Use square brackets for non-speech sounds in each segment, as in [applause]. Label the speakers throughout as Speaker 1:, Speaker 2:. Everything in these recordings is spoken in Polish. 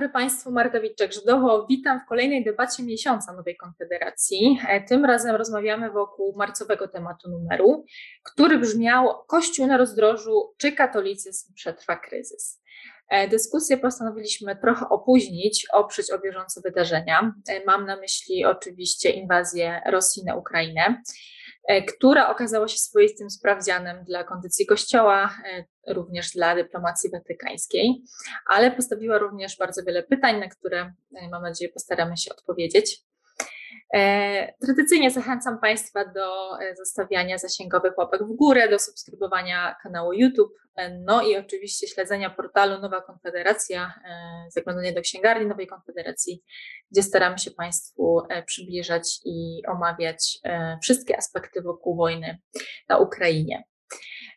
Speaker 1: dobry Państwu, Marta Witczak-Żydowo. Witam w kolejnej debacie miesiąca Nowej Konfederacji. E, tym razem rozmawiamy wokół marcowego tematu numeru, który brzmiał Kościół na rozdrożu, czy katolicyzm przetrwa kryzys. E, dyskusję postanowiliśmy trochę opóźnić, oprzeć o bieżące wydarzenia. E, mam na myśli oczywiście inwazję Rosji na Ukrainę. E, która okazała się swoistym sprawdzianem dla kondycji Kościoła, e, również dla dyplomacji watykańskiej, ale postawiła również bardzo wiele pytań, na które e, mam nadzieję postaramy się odpowiedzieć. E, tradycyjnie zachęcam Państwa do e, zostawiania zasięgowych łapek w górę, do subskrybowania kanału YouTube, e, no i oczywiście śledzenia portalu Nowa Konfederacja, zaglądania do księgarni Nowej Konfederacji, gdzie staramy się Państwu przybliżać i omawiać wszystkie aspekty wokół wojny na Ukrainie.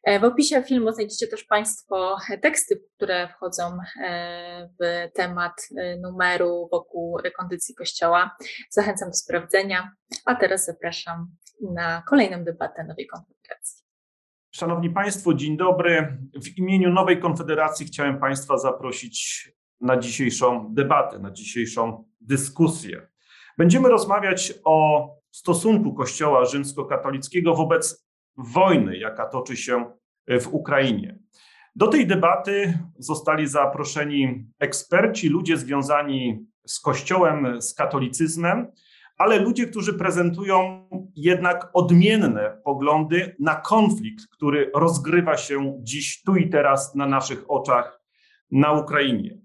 Speaker 1: E, w opisie filmu znajdziecie też Państwo teksty, które wchodzą e, w temat e, numeru wokół kondycji Kościoła. Zachęcam do sprawdzenia, a teraz zapraszam na kolejną debatę Nowej Konfederacji.
Speaker 2: Szanowni Państwo, dzień dobry. W imieniu Nowej Konfederacji chciałem Państwa zaprosić na dzisiejszą debatę, na dzisiejszą dyskusję. Będziemy rozmawiać o stosunku Kościoła rzymskokatolickiego wobec wojny, jaka toczy się e, w Ukrainie. Do tej debaty zostali zaproszeni eksperci, ludzie związani z Kościołem, z katolicyzmem, ale ludzie, którzy prezentują jednak odmienne poglądy na konflikt, który rozgrywa się dziś, tu i teraz na naszych oczach na Ukrainie.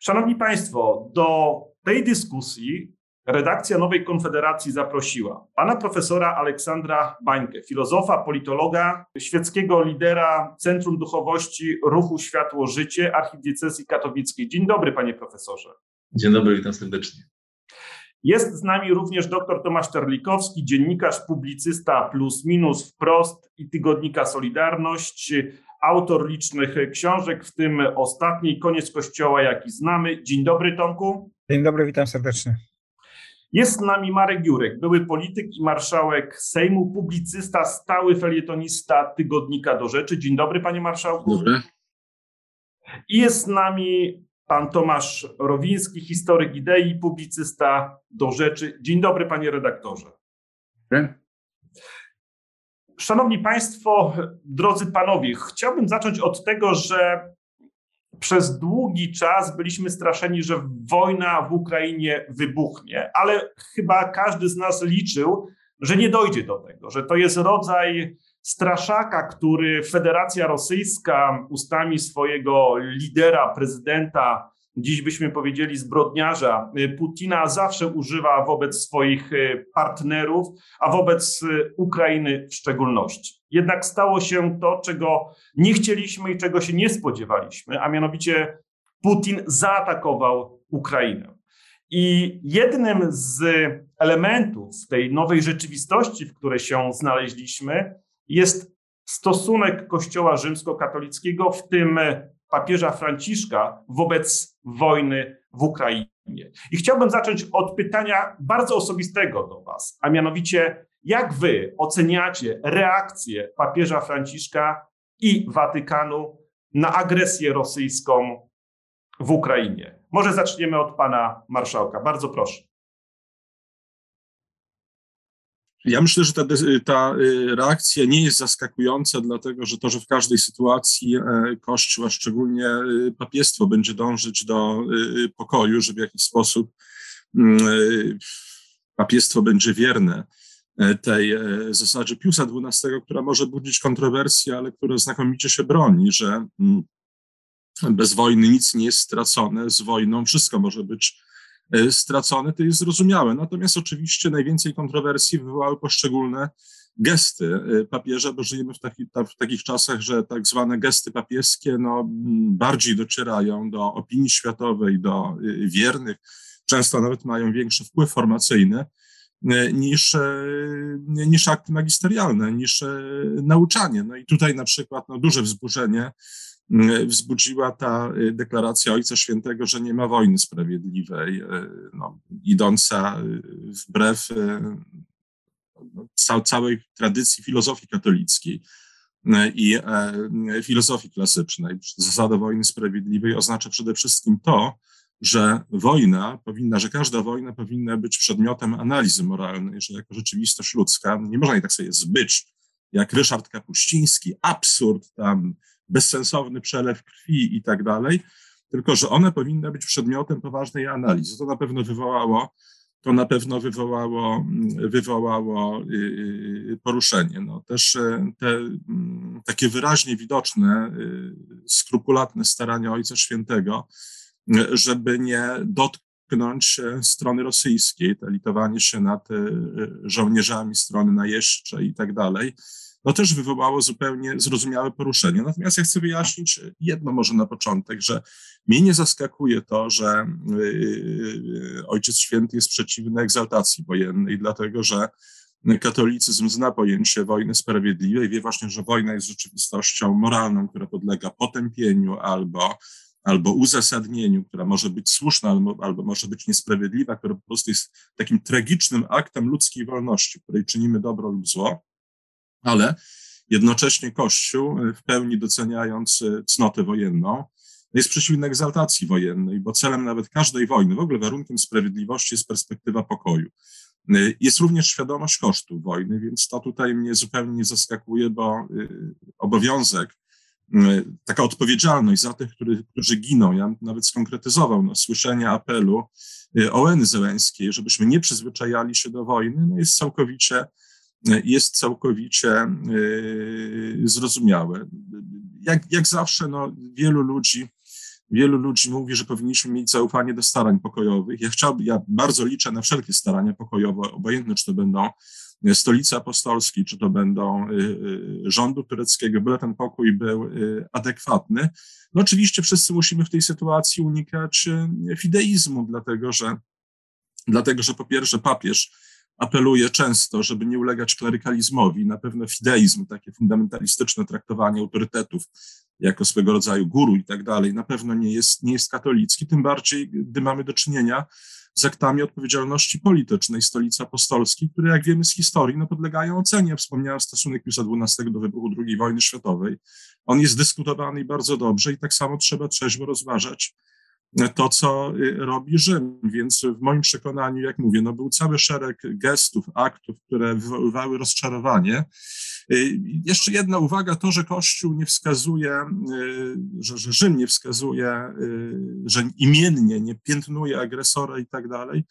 Speaker 2: Szanowni Państwo, do tej dyskusji redakcja Nowej Konfederacji zaprosiła pana profesora Aleksandra Bańkę, filozofa, politologa, świeckiego lidera Centrum Duchowości Ruchu Światło Życie Archidiecezji Katowickiej. Dzień dobry, panie profesorze.
Speaker 3: Dzień dobry, witam serdecznie.
Speaker 2: Jest z nami również dr Tomasz Terlikowski, dziennikarz, publicysta plus minus wprost i tygodnika Solidarność, autor licznych książek, w tym ostatniej Koniec Kościoła, jaki znamy. Dzień dobry, Tomku.
Speaker 4: Dzień dobry, witam serdecznie.
Speaker 2: Jest z nami Marek Jurek, były polityk i marszałek Sejmu, publicysta, stały felietonista tygodnika do rzeczy. Dzień dobry, panie marszałku.
Speaker 3: Dobry.
Speaker 2: I jest z nami pan Tomasz Rowiński, historyk idei, publicysta do rzeczy. Dzień dobry, panie redaktorze.
Speaker 3: Dobry.
Speaker 2: Szanowni Państwo, drodzy panowie, chciałbym zacząć od tego, że przez długi czas byliśmy straszeni, że wojna w Ukrainie wybuchnie, ale chyba każdy z nas liczył, że nie dojdzie do tego, że to jest rodzaj straszaka, który Federacja Rosyjska ustami swojego lidera, prezydenta dziś byśmy powiedzieli zbrodniarza y, Putina zawsze używa wobec swoich y, partnerów, a wobec y, Ukrainy w szczególności. Jednak stało się to, czego nie chcieliśmy i czego się nie spodziewaliśmy, a mianowicie Putin zaatakował Ukrainę. I jednym z elementów tej nowej rzeczywistości, w której się znaleźliśmy, jest stosunek Kościoła rzymskokatolickiego, w tym papieża Franciszka wobec wojny w Ukrainie. I chciałbym zacząć od pytania bardzo osobistego do Was, a mianowicie, jak Wy oceniacie reakcję papieża Franciszka i Watykanu na agresję rosyjską w Ukrainie? Może zaczniemy od Pana Marszałka. Bardzo proszę.
Speaker 5: Ja myślę, że ta, ta y, reakcja nie jest zaskakująca, dlatego że to, że w każdej sytuacji e, Kościół, a szczególnie y, papiestwo, będzie dążyć do y, pokoju, że w jakiś sposób mm, papiestwo będzie wierne e, tej e, zasadzie Piusa XII, która może budzić kontrowersje, ale która znakomicie się broni, że mm, bez wojny nic nie jest stracone, z wojną wszystko może być E, stracone, to jest zrozumiałe. Natomiast oczywiście najwięcej kontrowersji wywołały poszczególne gesty e, papieża, bo żyjemy w, taki, w takich czasach, że tak zwane gesty papieskie no, bardziej docierają do opinii światowej, do e, wiernych, często nawet mają większy wpływ formacyjny niż, niż akty magisterialne, niż nauczanie. No i tutaj na przykład no, duże wzburzenie wzbudziła ta y, deklaracja Ojca Świętego, że nie ma wojny sprawiedliwej, y, no, idąca y, wbrew no, całej tradycji filozofii katolickiej i filozofii klasycznej. Zasada wojny sprawiedliwej oznacza przede wszystkim to, że wojna powinna, że każda wojna powinna być przedmiotem analizy moralnej, że jako rzeczywistość ludzka nie można jej tak sobie zbyć, jak Ryszard Kapuściński, absurd, tam bezsensowny przelew krwi i tak dalej, tylko że one powinny być przedmiotem poważnej analizy. To na pewno wywołało, to na pewno wywołało, wywołało y, y, poruszenie. No, też e, te mm, takie wyraźnie widoczne, y, skrupulatne starania Ojca Świętego, żeby nie dotknąć strony rosyjskiej, to litowanie się nad żołnierzami strony najeźdźczej i tak dalej, no też wywołało zupełnie zrozumiałe poruszenie. Natomiast ja chcę wyjaśnić jedno może na początek, że mnie nie zaskakuje to, że yy, Ojciec Święty jest przeciwny egzaltacji wojennej, dlatego że katolicyzm zna pojęcie wojny sprawiedliwej, wie właśnie, że wojna jest rzeczywistością moralną, która podlega potępieniu albo, albo uzasadnieniu, która może być słuszna albo, albo może być niesprawiedliwa, która po prostu jest takim tragicznym aktem ludzkiej wolności, której czynimy dobro lub zło ale jednocześnie Kościół, w pełni doceniając e, cnotę wojenną, jest przeciwny egzaltacji wojennej, bo celem nawet każdej wojny, w ogóle warunkiem sprawiedliwości jest perspektywa pokoju. E, jest również świadomość kosztów wojny, więc to tutaj mnie zupełnie nie zaskakuje, bo obowiązek, taka odpowiedzialność za tych, który, którzy giną, ja nawet skonkretyzował no, słyszenie apelu Ołeny Zełenskiej, żebyśmy nie przyzwyczajali się do wojny, no, jest całkowicie jest całkowicie y, zrozumiałe. Jak, jak zawsze, no, wielu ludzi, wielu ludzi mówi, że powinniśmy mieć zaufanie do starań pokojowych. Ja chciałbym, ja bardzo liczę na wszelkie starania pokojowe, obojętne czy to będą stolicy apostolskiej, czy to będą y, y, rządu tureckiego, byle ten pokój był adekwatny. No oczywiście wszyscy musimy w tej sytuacji unikać fideizmu, dlatego że, dlatego że po pierwsze papież apeluje często, żeby nie ulegać klerykalizmowi. Na pewno fideizm, takie fundamentalistyczne traktowanie autorytetów jako swego rodzaju guru i tak dalej, na pewno nie jest, nie jest katolicki, tym bardziej, gdy mamy do czynienia z aktami odpowiedzialności politycznej stolicy apostolskiej, które, jak wiemy z historii, no, podlegają ocenie. Wspomniałem stosunek Piusa XII do wybuchu II wojny światowej. On jest dyskutowany bardzo dobrze i tak samo trzeba trzeźwo rozważać to, co y, robi Rzym. Więc w moim przekonaniu, jak mówię, no był cały szereg gestów, aktów, które wywoływały rozczarowanie. Y, jeszcze jedna uwaga, to, że Kościół nie wskazuje, y, że, że Rzym nie wskazuje, że imiennie nie piętnuje agresora i tak dalej,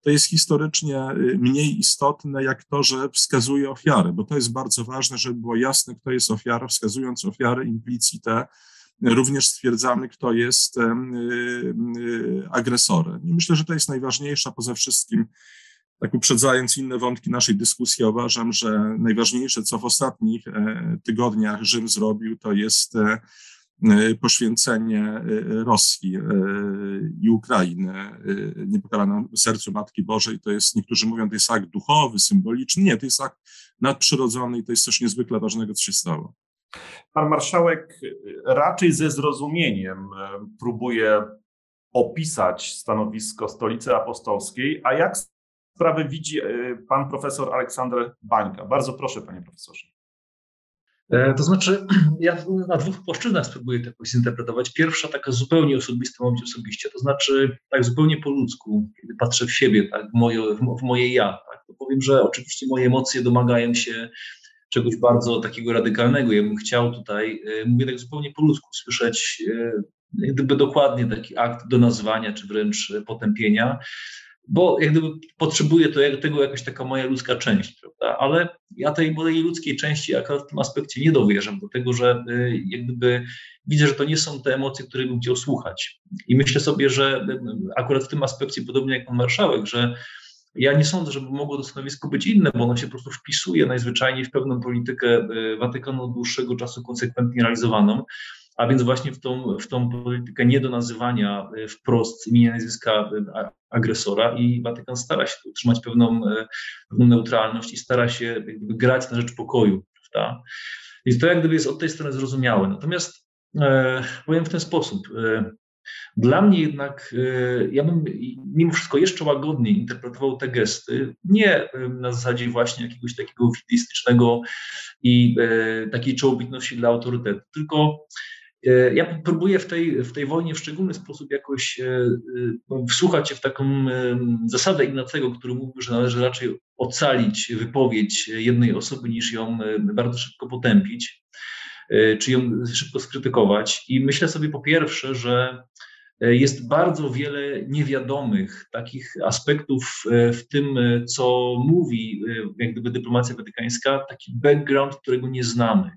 Speaker 5: to jest historycznie mniej istotne, jak to, że wskazuje ofiarę, bo to jest bardzo ważne, żeby było jasne, kto jest ofiara, wskazując ofiarę implicite, również stwierdzamy, kto jest agresorem. I myślę, że to jest najważniejsza poza wszystkim. Tak uprzedzając inne wątki naszej dyskusji, uważam, że najważniejsze, co w ostatnich e, tygodniach Rzym zrobił, to jest e, e, poświęcenie Rosji i Ukrainy niepokalaną sercu Matki Bożej. To jest, niektórzy mówią, to jest akt duchowy, symboliczny. Nie, to jest akt nadprzyrodzony i to jest coś niezwykle ważnego, co się stało.
Speaker 2: Pan marszałek raczej ze zrozumieniem e, próbuje opisać stanowisko Stolicy Apostolskiej, a jak sprawę widzi e, pan profesor Aleksander Bańka? Bardzo proszę, panie profesorze.
Speaker 3: E, to znaczy, [clears throat] ja na dwóch płaszczyznach spróbuję to zinterpretować. Pierwsza, taka zupełnie osobista, mam osobiście, to znaczy tak zupełnie po ludzku, kiedy patrzę w siebie, tak, w moje, w moje ja, tak, powiem, że oczywiście moje emocje domagają się czegoś bardzo takiego radykalnego. Ja bym chciał tutaj, e, mówię tak zupełnie po ludzku, słyszeć e, jak gdyby dokładnie taki akt do nazwania, czy wręcz potępienia, bo jak gdyby potrzebuje to, tego jakaś taka moja ludzka część, prawda? Ale ja tej mojej ludzkiej części akurat w tym aspekcie nie dowierzam do tego, że e, jak gdyby widzę, że to nie są te emocje, które bym chciał słuchać. I myślę sobie, że akurat w tym aspekcie, podobnie jak pan marszałek, że ja nie sądzę, żeby mogło to stanowisko być inne, bo ono się po prostu wpisuje najzwyczajniej w pewną politykę e, Watykanu od dłuższego czasu konsekwentnie realizowaną, a więc właśnie w tą, w tą politykę nie do nazywania e, wprost imienia nazwiska e, agresora i Watykan stara się utrzymać pewną, pewną neutralność i stara się grać na rzecz pokoju, prawda? Więc to jak gdyby jest od tej strony zrozumiałe. Natomiast e, powiem w ten sposób, e, dla mnie jednak, e, ja bym mimo wszystko jeszcze łagodniej interpretował te gesty, nie e, na zasadzie właśnie jakiegoś takiego wideistycznego i e, takiej czołobitności dla autorytetu, tylko ja próbuję w tej, w tej wojnie w szczególny sposób jakoś no, wsłuchać się w taką zasadę Ignacego, który mówił, że należy raczej ocalić wypowiedź jednej osoby, niż ją bardzo szybko potępić, czy ją szybko skrytykować. I myślę sobie po pierwsze, że jest bardzo wiele niewiadomych takich aspektów w tym, co mówi jak gdyby dyplomacja watykańska, taki background, którego nie znamy.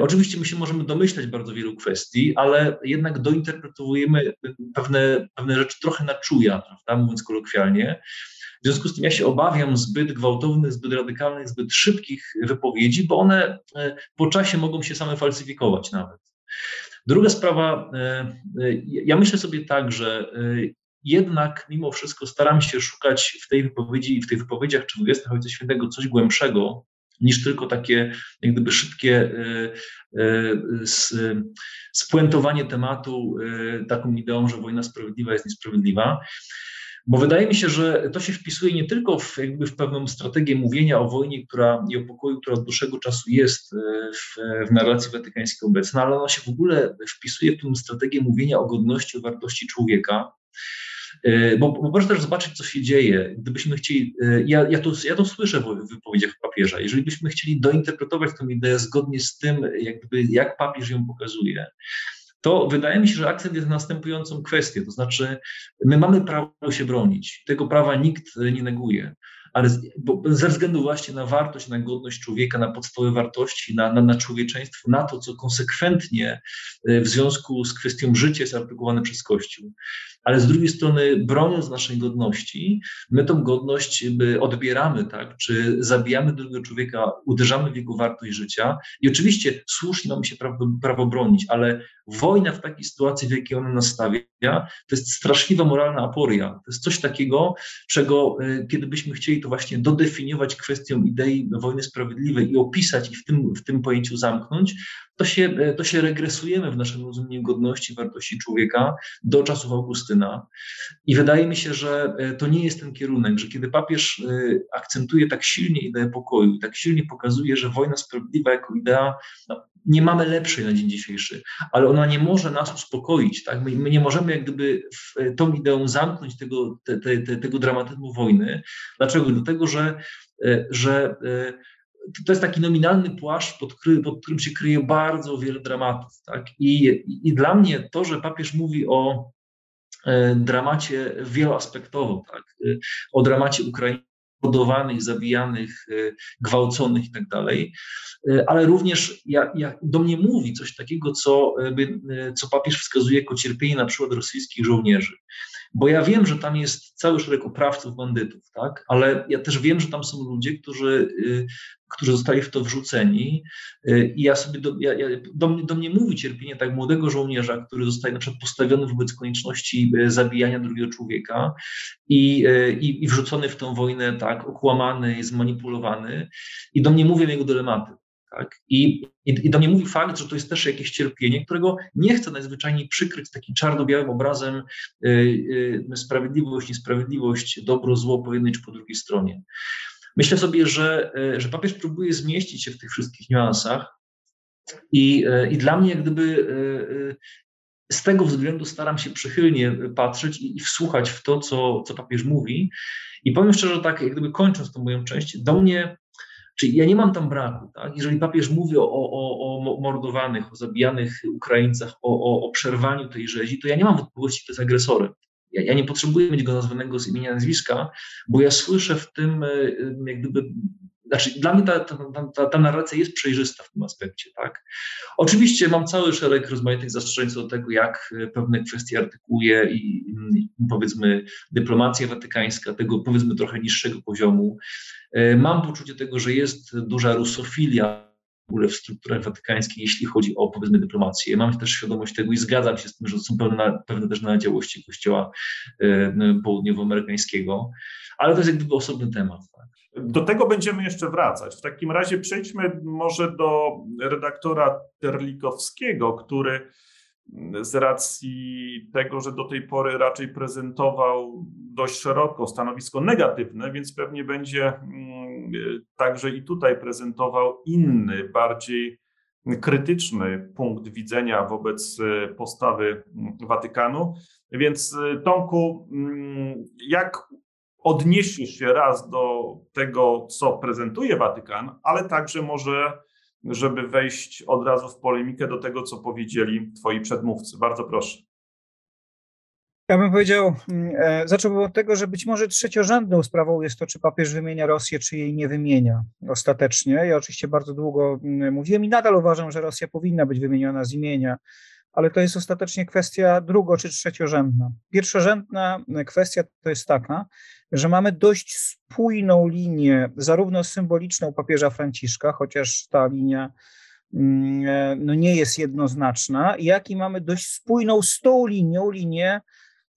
Speaker 3: Oczywiście my się możemy domyślać bardzo wielu kwestii, ale jednak dointerpretujemy pewne, pewne rzeczy trochę na czuja, prawda, mówiąc kolokwialnie. W związku z tym ja się obawiam zbyt gwałtownych, zbyt radykalnych, zbyt szybkich wypowiedzi, bo one e, po czasie mogą się same falsyfikować nawet. Druga sprawa, e, ja myślę sobie tak, że jednak mimo wszystko staram się szukać w tej wypowiedzi i w tych wypowiedziach czy w gestach Ojca Świętego coś głębszego, niż tylko takie jak gdyby szybkie e, e, spuentowanie tematu e, taką ideą, że wojna sprawiedliwa jest niesprawiedliwa. Bo wydaje mi się, że to się wpisuje nie tylko w, jakby w pewną strategię mówienia o wojnie która, i o pokoju, która od dłuższego czasu jest w, w narracji watykańskiej obecna, ale ona się w ogóle wpisuje w tę strategię mówienia o godności, o wartości człowieka. E, bo, bo proszę też zobaczyć, co się dzieje. Gdybyśmy chcieli, e, ja, ja, to, ja to słyszę w wypowiedziach papieża, jeżeli byśmy chcieli dointerpretować tę ideę zgodnie z tym, jakby, jak papież ją pokazuje, to wydaje mi się, że akcent jest następującą kwestię, to znaczy my mamy prawo się bronić, tego prawa nikt nie neguje, ale ze względu właśnie na wartość, na godność człowieka, na podstawowe wartości, na, na, na człowieczeństwo, na to, co konsekwentnie e, w związku z kwestią życia jest artykułowane przez Kościół. Ale z drugiej strony broniąc naszej godności, my tą godność odbieramy, tak, czy zabijamy drugiego człowieka, uderzamy w jego wartość życia. I oczywiście słusznie mamy się prawo, prawo bronić, ale wojna w takiej sytuacji, w jakiej ona nas stawia, to jest straszliwa moralna aporia. To jest coś takiego, czego y, kiedy byśmy chcieli to właśnie dodefiniować kwestią idei wojny sprawiedliwej i opisać i w tym, w tym pojęciu zamknąć, to się, y, to się regresujemy w naszym rozumieniu godności, wartości człowieka do czasów Augustyna. I wydaje mi się, że y, to nie jest ten kierunek, że kiedy papież akcentuje tak silnie ideę pokoju, tak silnie pokazuje, że wojna sprawiedliwa jako idea no, nie mamy lepszej na dzień dzisiejszy, ale ona nie może nas uspokoić. Tak? My, my nie możemy jak gdyby w tą ideą zamknąć tego, te, te, te, tego dramatyzmu wojny. Dlaczego? Dlatego, że, e, że e, to jest taki nominalny płaszcz, pod, kry, pod którym się kryje bardzo wiele dramatów. Tak? I, I dla mnie to, że papież mówi o e, dramacie wieloaspektowo, tak? o dramacie Ukrainy, mordowanych, zabijanych, e, gwałconych i tak e, ale również jak, jak do mnie mówi coś takiego, co, e, co papież wskazuje jako cierpienie na przykład rosyjskich żołnierzy. Bo ja wiem, że tam jest cały szereg oprawców, bandytów, tak? ale ja też wiem, że tam są ludzie, którzy, y, którzy zostali w to wrzuceni y, i ja sobie, do, ja, do, mnie, do mnie mówi cierpienie tak młodego żołnierza, który zostaje na przykład postawiony wobec konieczności y, zabijania drugiego człowieka i, i, i wrzucony w tę wojnę tak, okłamany, zmanipulowany i do mnie mówią jego dylematy. Tak? I, i, I do mnie mówi fakt, że to jest też jakieś cierpienie, którego nie chcę najzwyczajniej przykryć takim czarno-białym obrazem y, y, sprawiedliwość, niesprawiedliwość, dobro, zło po jednej czy po drugiej stronie. Myślę sobie, że, y, że papież próbuje zmieścić się w tych wszystkich niuansach i, y, i dla mnie jak gdyby z tego względu staram się przychylnie patrzeć i, i wsłuchać w to, co, co papież mówi. I powiem szczerze, tak jak gdyby kończąc tą moją część, do mnie Czyli ja nie mam tam braku. Tak? Jeżeli papież mówi o, o, o mordowanych, o zabijanych Ukraińcach, o, o, o przerwaniu tej rzezi, to ja nie mam wątpliwości, kto jest agresorem. Ja, ja, nie potrzebuję mieć go nazwanego z imienia nazwiska, bo ja słyszę w tym e, jak gdyby znaczy, dla mnie ta, ta, ta, ta, narracja jest przejrzysta w tym aspekcie, tak? Oczywiście mam cały szereg rozmaitych zastrzeżeń co do tego, jak e, pewne kwestie artykułuje i, i powiedzmy dyplomacja watykańska, tego powiedzmy trochę niższego poziomu. E, mam poczucie tego, że jest duża rusofilia ogóle w strukturach watykańskich, jeśli chodzi o powiedzmy dyplomację. Mam też świadomość tego i zgadzam się z tym, że są pewne, pewne też nadziałości Kościoła e, południowoamerykańskiego, ale to jest jak gdyby osobny temat. Tak?
Speaker 2: Do tego będziemy jeszcze wracać. W takim razie przejdźmy może do redaktora Terlikowskiego, który z racji tego, że do tej pory raczej prezentował dość szeroko stanowisko negatywne, więc pewnie będzie mm, także i tutaj prezentował inny, bardziej krytyczny punkt widzenia wobec postawy Watykanu. Więc Tomku, mm, jak odniesiesz się raz do tego, co prezentuje Watykan, ale także może, żeby wejść od razu w polemikę do tego, co powiedzieli twoi przedmówcy. Bardzo proszę.
Speaker 4: Ja bym powiedział, mm, e, zacząłbym od tego, że być może trzeciorzędną sprawą jest to, czy papież wymienia Rosję, czy jej nie wymienia ostatecznie. Ja oczywiście bardzo długo mm, mówiłem i nadal uważam, że Rosja powinna być wymieniona z imienia, ale to jest ostatecznie kwestia drugo- czy trzeciorzędna. Pierwszorzędna kwestia to jest taka, że mamy dość spójną linię, zarówno symboliczną papieża Franciszka, chociaż ta linia mm, e, no nie jest jednoznaczna, jak i mamy dość spójną z tą linią, linię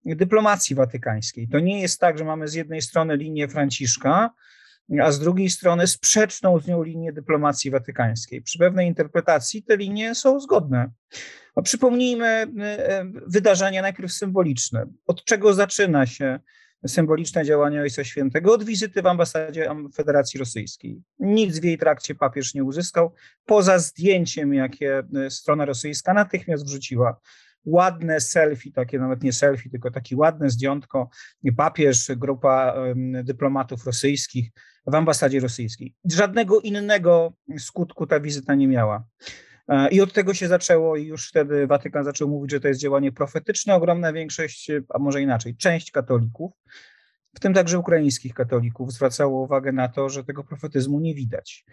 Speaker 4: dyplomacji watykańskiej. To nie jest tak, że mamy z jednej strony linię Franciszka, a z drugiej strony sprzeczną z nią linię dyplomacji watykańskiej. Przy pewnej interpretacji te linie są zgodne. No, przypomnijmy e, e, wydarzenia najpierw symboliczne. Od czego zaczyna się symboliczne działanie Ojca Świętego? Od wizyty w ambasadzie Federacji Rosyjskiej. Nic w jej trakcie papież nie uzyskał, poza zdjęciem, jakie e, strona rosyjska natychmiast wrzuciła ładne selfie, takie nawet nie selfie, tylko takie ładne zdjątko, papież, grupa dyplomatów rosyjskich w ambasadzie rosyjskiej. Żadnego innego skutku ta wizyta nie miała. E, I od tego się zaczęło i już wtedy Watykan zaczął mówić, że to jest działanie profetyczne. Ogromna większość, a może inaczej, część katolików, w tym także ukraińskich katolików, zwracało uwagę na to, że tego profetyzmu nie widać.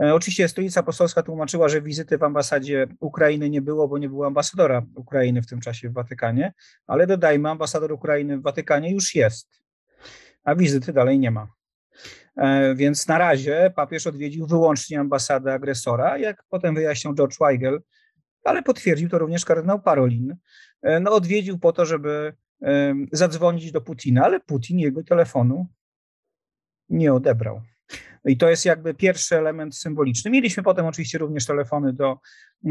Speaker 4: E, oczywiście Stolica Apostolska tłumaczyła, że wizyty w ambasadzie Ukrainy nie było, bo nie było ambasadora Ukrainy w tym czasie w Watykanie, ale dodajmy, ambasador Ukrainy w Watykanie już jest, a wizyty dalej nie ma. E, więc na razie papież odwiedził wyłącznie ambasadę agresora, jak potem wyjaśniał George Weigel, ale potwierdził to również kardynał Parolin. E, no, odwiedził po to, żeby zadzwonić do Putina, ale Putin jego telefonu nie odebrał. I to jest jakby pierwszy element symboliczny. Mieliśmy potem oczywiście również telefony do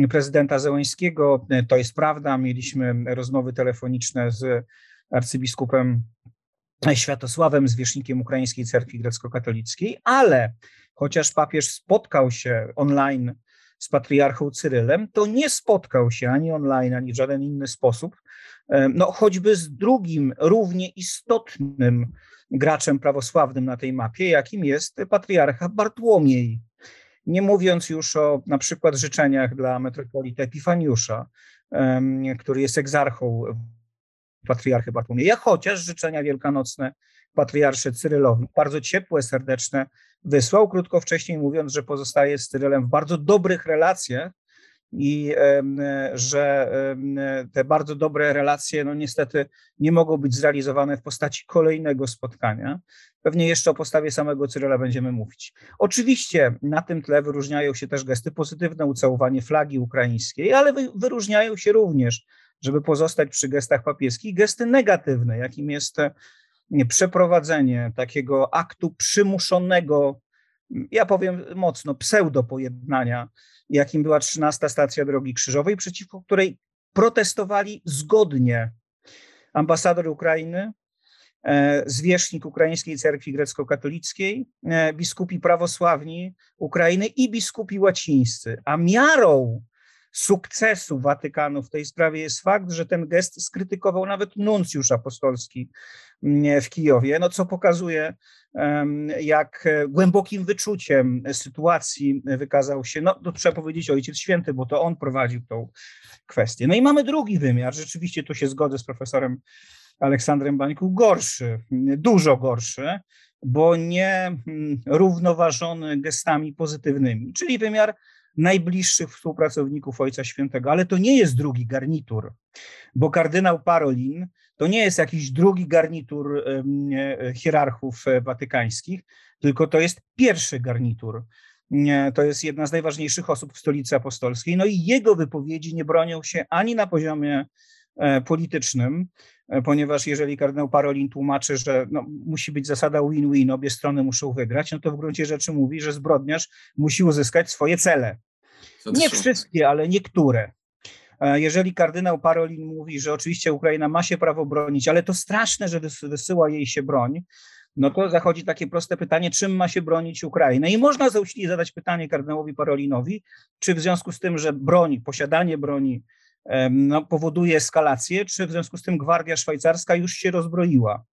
Speaker 4: prezydenta Zełańskiego, to jest prawda. Mieliśmy rozmowy telefoniczne z arcybiskupem Światosławem, zwierzchnikiem Ukraińskiej Cerkwi Grecko-Katolickiej, ale chociaż papież spotkał się online z patriarchą Cyrylem, to nie spotkał się ani online, ani w żaden inny sposób, no choćby z drugim równie istotnym graczem prawosławnym na tej mapie, jakim jest patriarcha Bartłomiej. Nie mówiąc już o na przykład życzeniach dla metropolita Epifaniusza, który jest egzarchą patriarchy Bartłomieja, chociaż życzenia wielkanocne patriarsze Cyrylowi, bardzo ciepłe, serdeczne, wysłał, krótko wcześniej mówiąc, że pozostaje z Cyrylem w bardzo dobrych relacjach i że te bardzo dobre relacje, no niestety, nie mogą być zrealizowane w postaci kolejnego spotkania. Pewnie jeszcze o postawie samego Cyryla będziemy mówić. Oczywiście na tym tle wyróżniają się też gesty pozytywne, ucałowanie flagi ukraińskiej, ale wyróżniają się również żeby pozostać przy gestach papieskich, gesty negatywne, jakim jest przeprowadzenie takiego aktu przymuszonego, ja powiem mocno, pseudo-pojednania, jakim była 13 stacja Drogi Krzyżowej, przeciwko której protestowali zgodnie ambasador Ukrainy, e, zwierzchnik Ukraińskiej Cerkwi Grecko-Katolickiej, e, biskupi prawosławni Ukrainy i biskupi łacińscy. A miarą sukcesu Watykanu w tej sprawie jest fakt, że ten gest skrytykował nawet nuncjusz apostolski mm, w Kijowie, no co pokazuje, jak głębokim wyczuciem sytuacji wykazał się, no to trzeba powiedzieć Ojciec Święty, bo to on prowadził tą kwestię. No i mamy drugi wymiar, rzeczywiście tu się zgodzę z profesorem Aleksandrem Bańką, gorszy, dużo gorszy, bo nie mm, równoważony gestami pozytywnymi, czyli wymiar najbliższych współpracowników Ojca Świętego, ale to nie jest drugi garnitur, bo kardynał Parolin to nie jest jakiś drugi garnitur hierarchów e, watykańskich, tylko to jest pierwszy garnitur. To jest jedna z najważniejszych osób w stolicy apostolskiej. No i jego wypowiedzi nie bronią się ani na poziomie politycznym, ponieważ jeżeli kardynał Parolin tłumaczy, że no, musi być zasada win-win, obie strony muszą wygrać, no to w gruncie rzeczy mówi, że zbrodniarz musi uzyskać swoje cele. Nie wszystkie, ale niektóre. Jeżeli kardynał Parolin mówi, że oczywiście Ukraina ma się prawo bronić, ale to straszne, że wysyła jej się broń, no to zachodzi takie proste pytanie, czym ma się bronić Ukraina? I można zauśliwie zadać pytanie kardynałowi Parolinowi, czy w związku z tym, że broń, posiadanie broni no, powoduje eskalację, czy w związku z tym gwardia szwajcarska już się rozbroiła?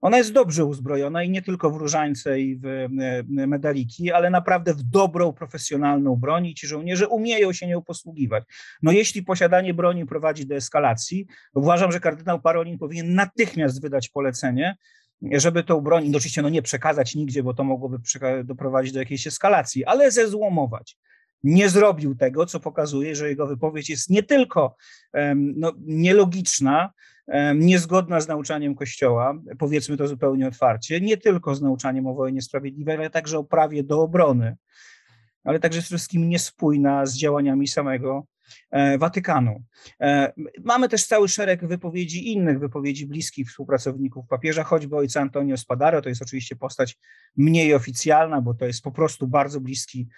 Speaker 4: Ona jest dobrze uzbrojona i nie tylko w różańce i w medaliki, ale naprawdę w dobrą, profesjonalną broń i ci żołnierze umieją się nią posługiwać. No jeśli posiadanie broni prowadzi do eskalacji, uważam, że kardynał Parolin powinien natychmiast wydać polecenie, żeby tą broń, no oczywiście no nie przekazać nigdzie, bo to mogłoby doprowadzić do jakiejś eskalacji, ale zezłomować. Nie zrobił tego, co pokazuje, że jego wypowiedź jest nie tylko no, nielogiczna, niezgodna z nauczaniem Kościoła, powiedzmy to zupełnie otwarcie, nie tylko z nauczaniem o wojnie sprawiedliwej, ale także o prawie do obrony, ale także przede wszystkim niespójna z działaniami samego e, Watykanu. E, mamy też cały szereg wypowiedzi, innych wypowiedzi bliskich współpracowników papieża, choćby ojca Antonio Spadaro, to jest oczywiście postać mniej oficjalna, bo to jest po prostu bardzo bliski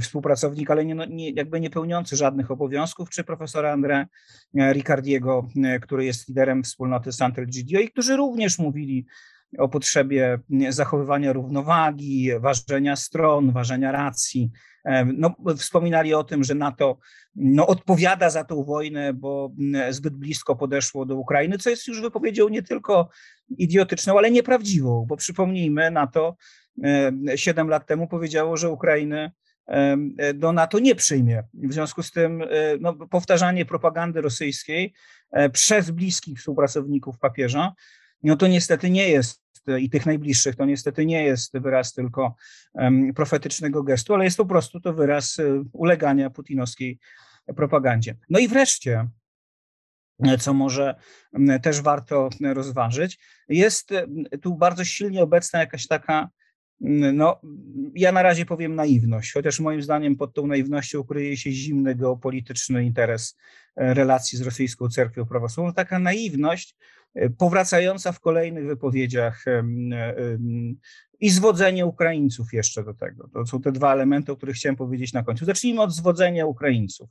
Speaker 4: współpracownik, ale nie, no, nie, jakby nie pełniący żadnych obowiązków, czy profesora André e, Ricardiego, e, który jest liderem wspólnoty Sant'Elgidio i którzy również mówili o potrzebie zachowywania równowagi, ważenia stron, ważenia racji. E, no, wspominali o tym, że NATO no, odpowiada za tą wojnę, bo zbyt blisko podeszło do Ukrainy, co jest już wypowiedzią nie tylko idiotyczną, ale nieprawdziwą, bo przypomnijmy, NATO siedem lat temu powiedziało, że Ukrainę E, do NATO nie przyjmie. W związku z tym e, no, powtarzanie propagandy rosyjskiej e, przez bliskich współpracowników papieża, no to niestety nie jest i tych najbliższych, to niestety nie jest wyraz tylko profetycznego gestu, ale jest po prostu to wyraz ulegania putinowskiej propagandzie. No i wreszcie, co może też warto rozważyć, jest tu bardzo silnie obecna jakaś taka no, ja na razie powiem naiwność, chociaż moim zdaniem pod tą naiwnością kryje się zimny geopolityczny interes e, relacji z rosyjską cerkwią prawosławną. Taka naiwność e, powracająca w kolejnych wypowiedziach i zwodzenie Ukraińców jeszcze do tego. To są te dwa elementy, o których chciałem powiedzieć na końcu. Zacznijmy od zwodzenia Ukraińców.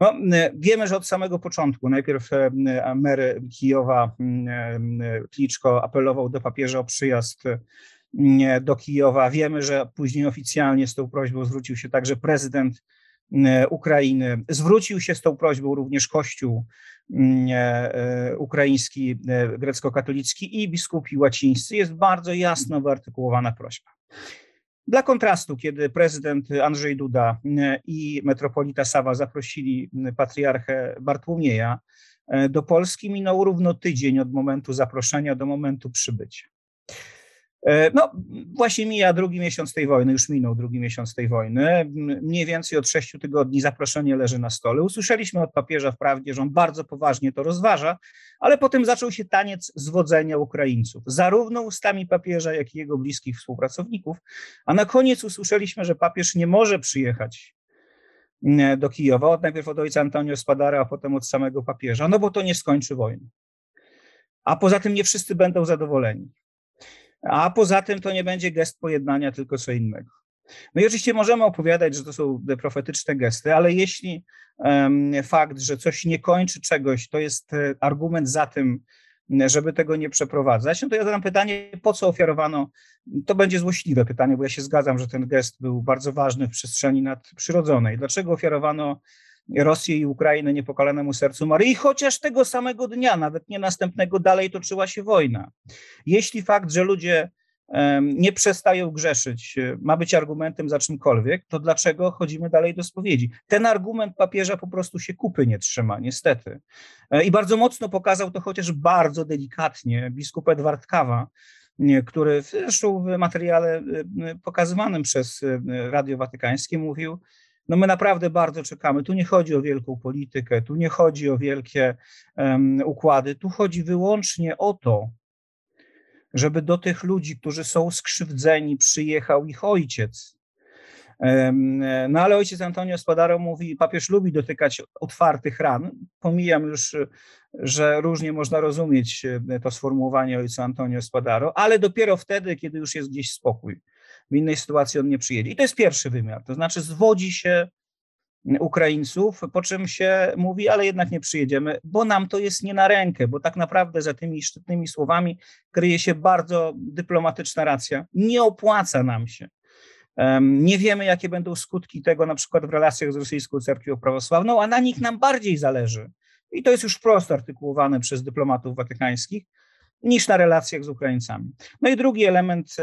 Speaker 4: No, wiemy, że od samego początku, najpierw mery Kijowa Kliczko apelował do papieża o przyjazd do Kijowa. Wiemy, że później oficjalnie z tą prośbą zwrócił się także prezydent Ukrainy. Zwrócił się z tą prośbą również Kościół e, ukraiński, e, grecko-katolicki i biskupi łacińscy. Jest bardzo jasno wyartykułowana prośba. Dla kontrastu, kiedy prezydent Andrzej Duda i metropolita Sawa zaprosili patriarchę Bartłomieja e, do Polski, minął równo tydzień od momentu zaproszenia do momentu przybycia. E, no, właśnie mija drugi miesiąc tej wojny, już minął drugi miesiąc tej wojny. Mniej więcej od sześciu tygodni zaproszenie leży na stole. Usłyszeliśmy od papieża wprawdzie, że on bardzo poważnie to rozważa, ale potem zaczął się taniec zwodzenia Ukraińców, zarówno ustami papieża, jak i jego bliskich współpracowników. A na koniec usłyszeliśmy, że papież nie może przyjechać do Kijowa, od najpierw od ojca Antonio Spadara, a potem od samego papieża, no bo to nie skończy wojny. A poza tym nie wszyscy będą zadowoleni a poza tym to nie będzie gest pojednania, tylko co innego. No i oczywiście możemy opowiadać, że to są profetyczne gesty, ale jeśli fakt, że coś nie kończy czegoś, to jest e, argument za tym, żeby tego nie przeprowadzać, no to ja zadam pytanie, po co ofiarowano, to będzie złośliwe pytanie, bo ja się zgadzam, że ten gest był bardzo ważny w przestrzeni nadprzyrodzonej. Dlaczego ofiarowano Rosję i Ukrainę niepokalanemu sercu Maryi, chociaż tego samego dnia, nawet nie następnego, dalej toczyła się wojna. Jeśli fakt, że ludzie nie przestają grzeszyć, e, ma być argumentem za czymkolwiek, to dlaczego chodzimy dalej do spowiedzi? Ten argument papieża po prostu się kupy nie trzyma, niestety. E, I bardzo mocno pokazał to chociaż bardzo delikatnie biskup Edward Kawa, który zresztą w materiale e, pokazywanym przez Radio Watykańskie mówił, no my naprawdę bardzo czekamy. Tu nie chodzi o wielką politykę, tu nie chodzi o wielkie um, układy, tu chodzi wyłącznie o to, żeby do tych ludzi, którzy są skrzywdzeni, przyjechał ich ojciec. No ale ojciec Antonio Spadaro mówi, papież lubi dotykać otwartych ran. Pomijam już, że różnie można rozumieć e, to sformułowanie ojca Antonio Spadaro, ale dopiero wtedy, kiedy już jest gdzieś spokój w innej sytuacji on nie przyjedzie. I to jest pierwszy wymiar, to znaczy zwodzi się Ukraińców, po czym się mówi, ale jednak nie przyjedziemy, bo nam to jest nie na rękę, bo tak naprawdę za tymi szczytnymi słowami kryje się bardzo dyplomatyczna racja. Nie opłaca nam się. Nie wiemy, jakie będą skutki tego na przykład w relacjach z rosyjską cerkwią prawosławną, a na nich nam bardziej zależy. I to jest już wprost artykułowane przez dyplomatów watykańskich, niż na relacjach z Ukraińcami. No i drugi element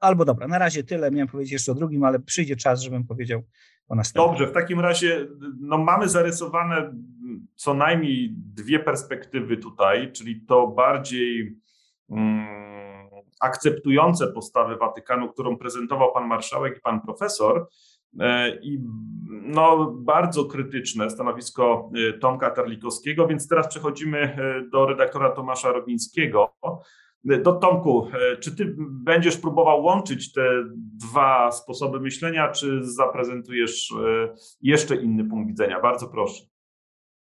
Speaker 4: albo dobra, na razie tyle. Miałem powiedzieć jeszcze o drugim, ale przyjdzie czas, żebym powiedział o następnym.
Speaker 2: Dobrze, w takim razie no, mamy zarysowane co najmniej dwie perspektywy tutaj, czyli to bardziej mm, akceptujące postawy Watykanu, którą prezentował pan marszałek i pan profesor, e, i no, bardzo krytyczne stanowisko e, Tomka Terlikowskiego, więc teraz przechodzimy do redaktora Tomasza Robińskiego. Do Tomku, e, czy ty będziesz próbował łączyć te dwa sposoby myślenia, czy zaprezentujesz e, jeszcze inny punkt widzenia? Bardzo proszę.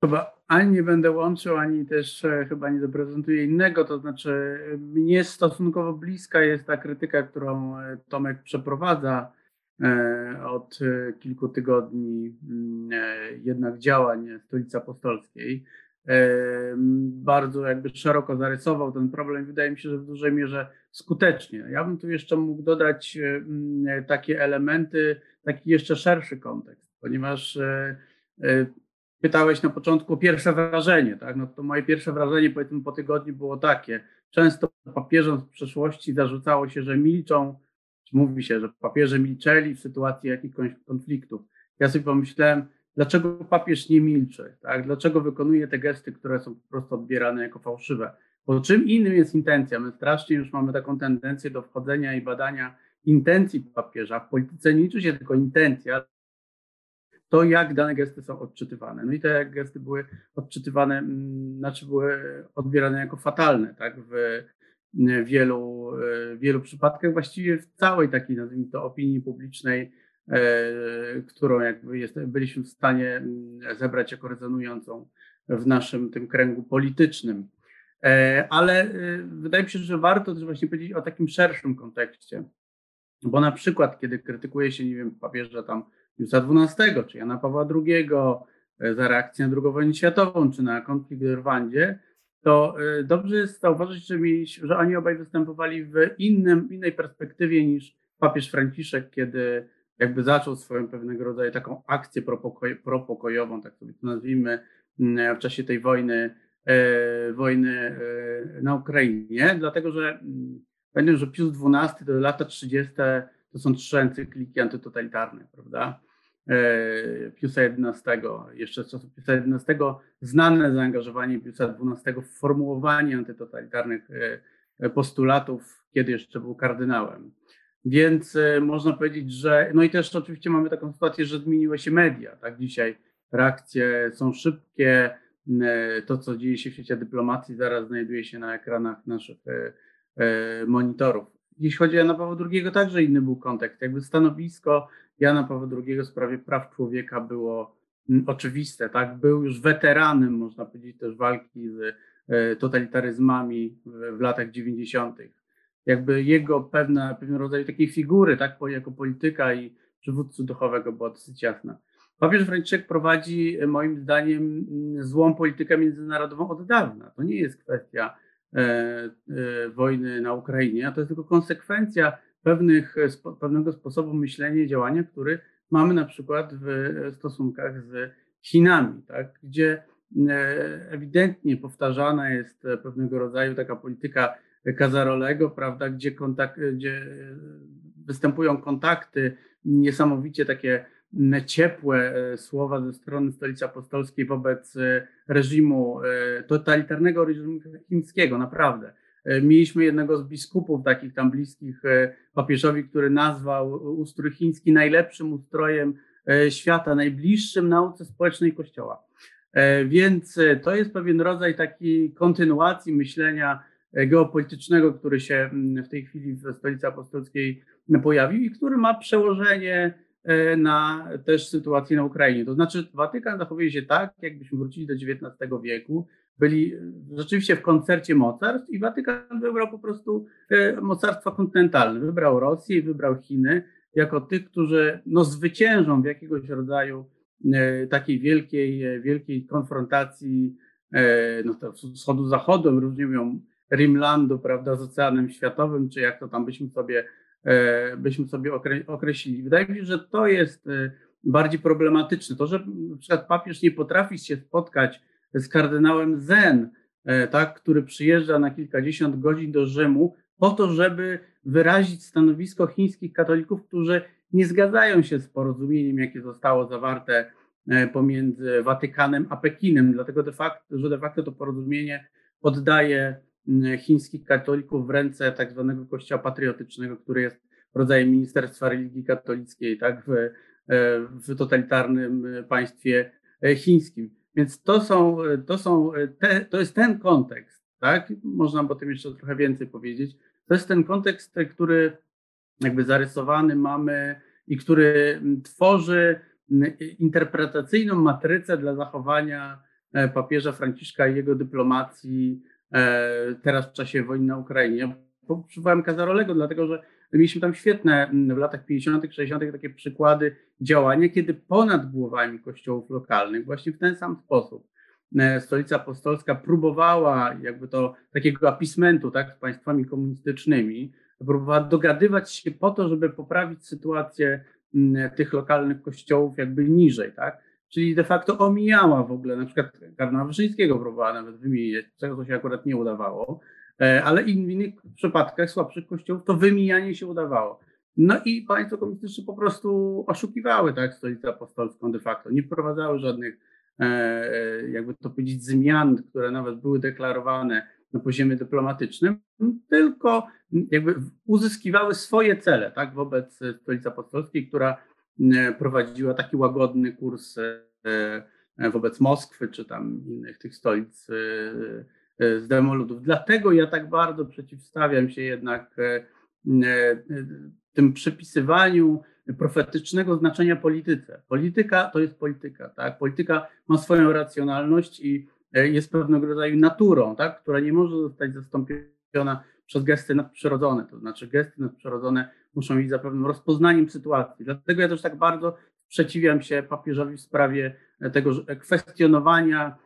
Speaker 6: Chyba ani nie będę łączył, ani też e, chyba nie zaprezentuję innego. To znaczy, mnie stosunkowo bliska jest ta krytyka, którą Tomek przeprowadza od kilku tygodni, mm, jednak działań Stolicy Apostolskiej bardzo jakby szeroko zarysował ten problem. Wydaje mi się, że w dużej mierze skutecznie. Ja bym tu jeszcze mógł dodać takie elementy, taki jeszcze szerszy kontekst, ponieważ e, e, pytałeś na początku o pierwsze wrażenie, tak? No to moje pierwsze wrażenie powiedzmy po tygodniu było takie. Często papieżom z przeszłości zarzucało się, że milczą, mówi się, że papieże milczeli w sytuacji jakichś konfliktów. Ja sobie pomyślałem, dlaczego papież nie milczy, tak? dlaczego wykonuje te gesty, które są po prostu odbierane jako fałszywe. Bo czym innym jest intencja? My strasznie już mamy taką tendencję do wchodzenia i badania intencji papieża. W polityce nie liczy się tylko intencja, to jak dane gesty są odczytywane. No i te gesty były odczytywane, mm, znaczy były odbierane jako fatalne, tak? W wielu, wielu przypadkach, właściwie w całej takiej, nazwijmy to, opinii publicznej którą jakby jest, byliśmy w stanie mm, zebrać jako rezonującą w naszym tym kręgu politycznym. E, ale e, wydaje mi się, że warto też właśnie powiedzieć o takim szerszym kontekście, bo na przykład, kiedy krytykuje się, nie wiem, papieża tam Piusa XII, czy Jana Pawła II za reakcję na II wojnę światową, czy na konflikt w Rwandzie, to dobrze jest zauważyć, że, mieli, że oni obaj występowali w innym, innej perspektywie niż papież Franciszek, kiedy jakby zaczął swoją pewnego rodzaju taką akcję propokoj, propokojową, tak sobie to nazwijmy, mm, w czasie tej wojny, e, wojny e, na Ukrainie, dlatego że mm, pamiętam, że Pius XII to lata 30. to są trzy encykliki antytotalitarne, prawda? E, Piusa XI, jeszcze z czasów Piusa XI, znane zaangażowanie Piusa XII w formułowanie antytotalitarnych e, postulatów, kiedy jeszcze był kardynałem. Więc e, można powiedzieć, że. No i też oczywiście mamy taką sytuację, że zmieniły się media. Tak, dzisiaj reakcje są szybkie. E, to, co dzieje się w świecie dyplomacji, zaraz znajduje się na ekranach naszych e, monitorów. Jeśli chodzi o Jana Pawła II, także inny był kontekst. Jakby stanowisko Jana Pawła II w sprawie praw człowieka było oczywiste. Tak? Był już weteranem, można powiedzieć, też walki z totalitaryzmami w, latach 90 jakby jego pewna, pewien rodzaj takiej figury, tak, jako polityka i przywódcy duchowego była dosyć jasna. Papież Franciszek prowadzi moim zdaniem złą politykę międzynarodową od dawna. To nie jest kwestia e, e, wojny na Ukrainie, a to jest tylko konsekwencja pewnych, pewnego sposobu myślenia i działania, który mamy na przykład w stosunkach z Chinami, tak, gdzie e, ewidentnie powtarzana jest pewnego rodzaju taka polityka Kazarolego, prawda, gdzie, gdzie występują kontakty, niesamowicie takie ciepłe e, słowa ze strony Stolicy Apostolskiej wobec e, reżimu, e, totalitarnego reżimu chińskiego, naprawdę. Mieliśmy jednego z biskupów takich tam bliskich papieżowi, który nazwał ustrój chiński najlepszym ustrojem świata, najbliższym nauce społecznej Kościoła. Więc to jest pewien rodzaj takiej kontynuacji myślenia geopolitycznego, który się mm, w tej chwili w stolicy apostolskiej pojawił i który ma przełożenie e, na też sytuację na Ukrainie. To znaczy Watykan zachowuje się tak, jakbyśmy wrócili do XIX wieku, byli e, rzeczywiście w koncercie mocarstw i Watykan wybrał po prostu mocarstwa kontynentalne. Wybrał Rosję i wybrał Chiny jako tych, którzy no, zwyciężą w jakiegoś rodzaju takiej wielkiej, wielkiej konfrontacji no, wschodu-zachodu, różnie mówią Rimlandu, prawda, z Oceanem Światowym, czy jak to tam byśmy sobie, byśmy sobie określili. Wydaje mi się, że to jest bardziej problematyczne. To, że na przykład papież nie potrafi się spotkać z kardynałem Zen, e, tak, który przyjeżdża na kilkadziesiąt godzin do Rzymu, po to, żeby wyrazić stanowisko chińskich katolików, którzy nie zgadzają się z porozumieniem, jakie zostało zawarte e, pomiędzy Watykanem a Pekinem, dlatego de facto, że de facto to porozumienie oddaje chińskich katolików w ręce tak zwanego kościoła patriotycznego, który jest rodzajem Ministerstwa Religii Katolickiej, tak, w, e, w totalitarnym państwie chińskim. Więc to są, to są te, to jest ten kontekst, tak? Można o tym jeszcze trochę więcej powiedzieć. To jest ten kontekst, który jakby zarysowany mamy i który tworzy interpretacyjną matrycę dla zachowania e, papieża Franciszka i jego dyplomacji e, teraz w czasie wojny na Ukrainie. Przywołałem Kazarolego, dlatego że Mieliśmy tam świetne mm, w latach 50., 60. takie przykłady działania, kiedy ponad głowami kościołów lokalnych, właśnie w ten sam sposób, e, stolica apostolska próbowała jakby to takiego apismentu tak, z państwami komunistycznymi, próbowała dogadywać się po to, żeby poprawić sytuację mm, tych lokalnych kościołów jakby niżej, tak? Czyli de facto omijała w ogóle, na przykład kardynała Wyszyńskiego próbowała nawet wymienić, czego to się akurat nie udawało, E, ale w innych przypadkach słabszych kościołów to wymijanie się udawało. No i państwa komunistyczne po prostu oszukiwały tak, stolicę apostolską de facto. Nie wprowadzały żadnych, e, e, jakby to powiedzieć, zmian, które nawet były deklarowane na poziomie dyplomatycznym, tylko jakby uzyskiwały swoje cele tak, wobec stolicy apostolskiej, która prowadziła taki łagodny kurs wobec Moskwy czy tam innych tych stolic E, z demoludów. Dlatego ja tak bardzo przeciwstawiam się jednak e, e, tym przypisywaniu profetycznego znaczenia polityce. Polityka to jest polityka, tak? Polityka ma swoją racjonalność i jest pewnego rodzaju naturą, tak? która nie może zostać zastąpiona przez gesty nadprzyrodzone. To znaczy gesty nadprzyrodzone muszą iść za pewnym rozpoznaniem sytuacji. Dlatego ja też tak bardzo sprzeciwiam się papieżowi w sprawie tego kwestionowania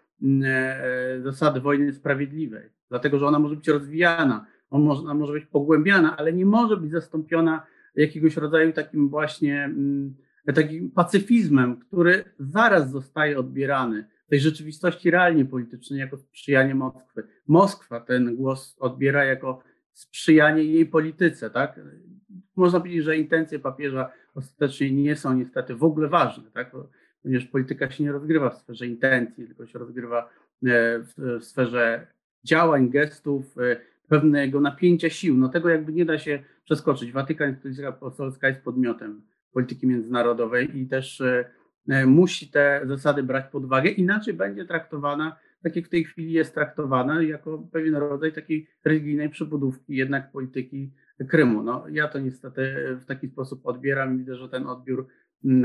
Speaker 6: E, e, zasady wojny sprawiedliwej, dlatego że ona może być rozwijana, ona może być pogłębiana, ale nie może być zastąpiona jakiegoś rodzaju takim właśnie mm, takim pacyfizmem, który zaraz zostaje odbierany tej rzeczywistości realnie politycznej jako sprzyjanie Moskwy. Moskwa ten głos odbiera jako sprzyjanie jej polityce, tak? Można powiedzieć, że intencje papieża ostatecznie nie są niestety w ogóle ważne, tak? ponieważ polityka się nie rozgrywa w sferze intencji, tylko się rozgrywa e, w sferze działań, gestów, e, pewnego napięcia sił. No tego jakby nie da się przeskoczyć. Watykan, instytucja apostolska jest podmiotem polityki międzynarodowej i też e, musi te zasady brać pod uwagę, inaczej będzie traktowana, tak jak w tej chwili jest traktowana, jako pewien rodzaj takiej religijnej przebudówki jednak polityki Krymu. No, ja to niestety w taki sposób odbieram i widzę, że ten odbiór Mm,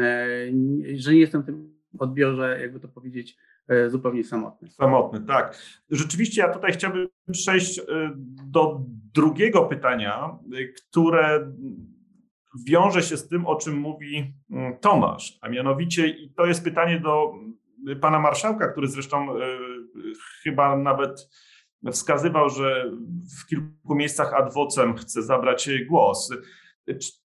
Speaker 6: e, że nie jestem w tym odbiorze, jakby to powiedzieć, e, zupełnie samotny.
Speaker 2: Samotny, tak. Rzeczywiście ja tutaj chciałbym przejść e, do drugiego pytania, które wiąże się z tym, o czym mówi mm, Tomasz, a mianowicie i to jest pytanie do pana marszałka, który zresztą chyba nawet wskazywał, że w kilku miejscach adwocem chce zabrać głos.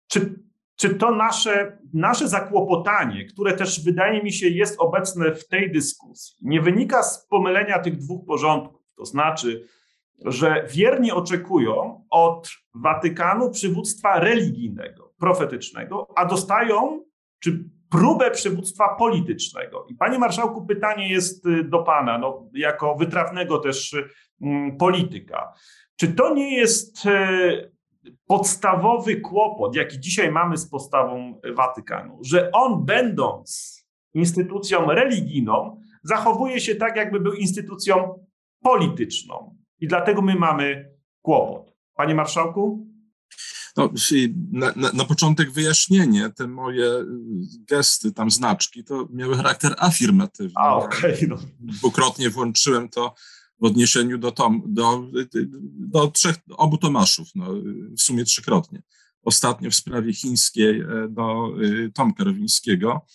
Speaker 2: Czy czy to nasze, nasze zakłopotanie, które też wydaje mi się jest obecne w tej dyskusji, nie wynika z pomylenia tych dwóch porządków? To znaczy, że wierni oczekują od Watykanu przywództwa religijnego, profetycznego, a dostają czy próbę przywództwa politycznego. I panie marszałku, pytanie jest y, do pana, no, jako wytrawnego też mm, polityka. Czy to nie jest y, podstawowy kłopot, jaki dzisiaj mamy z postawą Watykanu, że on, będąc instytucją religijną, zachowuje się tak, jakby był instytucją polityczną. I dlatego my mamy kłopot. Panie marszałku?
Speaker 5: No, na, na, na, początek wyjaśnienie, te moje gesty, tam znaczki, to miały charakter afirmatywny.
Speaker 2: A. Okay, no.
Speaker 5: Dwukrotnie włączyłem to w odniesieniu do, tom, do, do trzech, obu Tomaszów, no, w sumie trzykrotnie. ostatnio w sprawie chińskiej do Tomka Rowińskiego.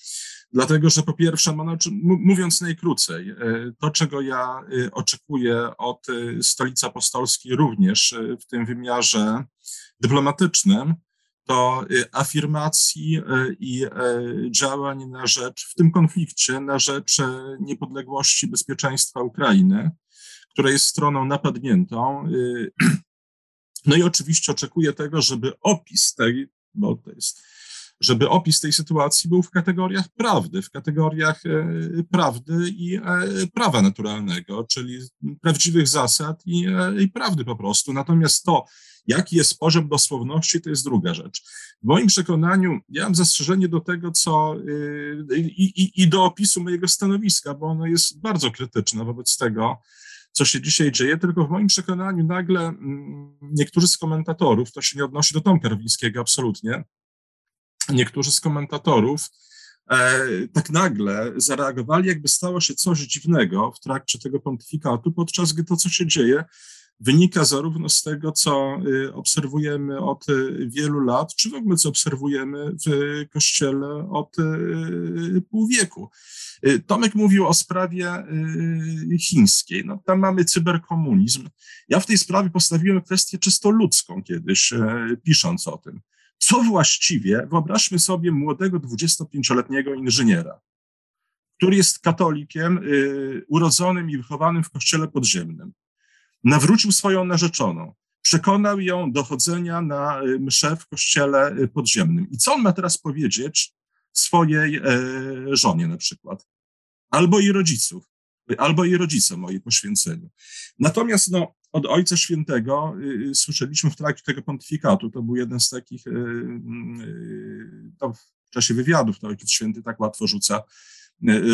Speaker 5: Dlatego, że po pierwsze, mówiąc najkrócej, to czego ja oczekuję od stolicy apostolskiej również w tym wymiarze dyplomatycznym, to afirmacji i działań na rzecz, w tym konflikcie, na rzecz niepodległości bezpieczeństwa Ukrainy, która jest stroną napadniętą. [clears throat] No i oczywiście oczekuję tego, żeby opis tej, bo to jest, żeby opis tej sytuacji był w kategoriach prawdy, w kategoriach prawdy i prawa naturalnego, czyli prawdziwych zasad i, i prawdy po prostu. Natomiast to, Jaki jest poziom dosłowności, to jest druga rzecz. W moim przekonaniu, ja mam zastrzeżenie do tego, co i, i, i do opisu mojego stanowiska, bo ono jest bardzo krytyczne wobec tego, co się dzisiaj dzieje, tylko w moim przekonaniu nagle mm, niektórzy z komentatorów, to się nie odnosi do Tomka Rowińskiego absolutnie, niektórzy z komentatorów e, tak nagle zareagowali, jakby stało się coś dziwnego w trakcie tego pontyfikatu, podczas gdy to, co się dzieje, wynika zarówno z tego, co y, obserwujemy od y, wielu lat, czy w ogóle co obserwujemy w Kościele od y, pół wieku. Tomek mówił o sprawie chińskiej. No, tam mamy cyberkomunizm. Ja w tej sprawie postawiłem kwestię czysto ludzką kiedyś, pisząc o tym. Co właściwie, wyobraźmy sobie młodego 25-letniego inżyniera, który jest katolikiem, urodzonym i wychowanym w kościele podziemnym nawrócił swoją narzeczoną, przekonał ją do chodzenia na y, msze w kościele y, podziemnym. I co on ma teraz powiedzieć swojej e, żonie na przykład? Albo i rodziców, albo i rodzicom o jej poświęceniu. Natomiast no, od Ojca Świętego y, słyszeliśmy w trakcie tego pontyfikatu, to był jeden z takich, to w czasie wywiadów to Ojciec Święty tak łatwo rzuca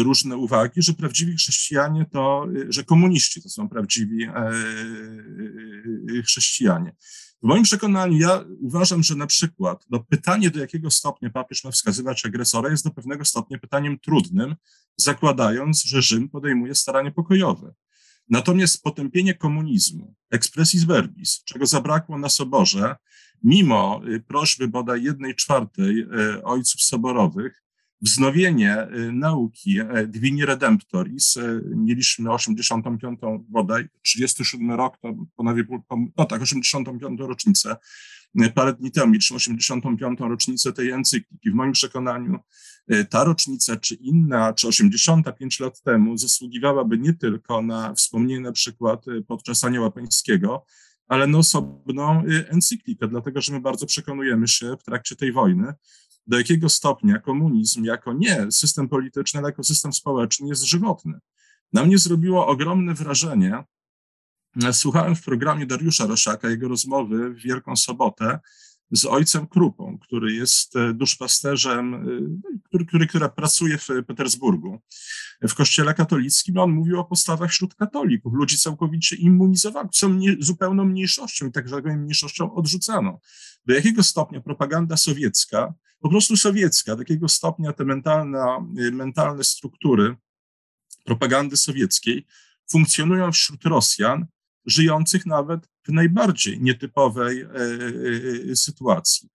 Speaker 5: różne uwagi, że prawdziwi chrześcijanie to, że komuniści to są prawdziwi e, chrześcijanie. W moim przekonaniu ja uważam, że na przykład no, pytanie, do jakiego stopnia papież ma wskazywać agresora, jest do pewnego stopnia pytaniem trudnym, zakładając, że Rzym podejmuje staranie pokojowe. Natomiast potępienie komunizmu, expressis verbis, czego zabrakło na soborze, mimo prośby bodaj jednej czwartej ojców soborowych, wznowienie y, nauki e, Divini Redemptoris. Mieliśmy 85. bodaj, 37 rok, to ponownie, no tak, 85. rocznicę. E, parę dni temu mieliśmy 85. rocznicę tej encykliki. W moim przekonaniu ta rocznica, czy inna, czy 85 lat temu zasługiwałaby nie tylko na wspomnienie na przykład podczas Anioła Pańskiego, ale na osobną encyklikę, dlatego że my bardzo przekonujemy się w trakcie tej wojny, do jakiego stopnia komunizm jako nie system polityczny, ale jako system społeczny jest żywotny. Na mnie zrobiło ogromne wrażenie. Słuchałem w programie Dariusza Roszaka jego rozmowy w Wielką Sobotę z ojcem Krupą, który jest e, duszpasterzem, e, który, który, która pracuje w Petersburgu. W kościele katolickim on mówił o postawach wśród katolików. Ludzi całkowicie immunizowano, są nie, zupełną mniejszością i tak powiem mniejszością odrzucano. Do jakiego stopnia propaganda sowiecka, po prostu sowiecka, do jakiego stopnia te mentalne, mentalne struktury propagandy sowieckiej funkcjonują wśród Rosjan, żyjących nawet w najbardziej nietypowej e, e, e, sytuacji.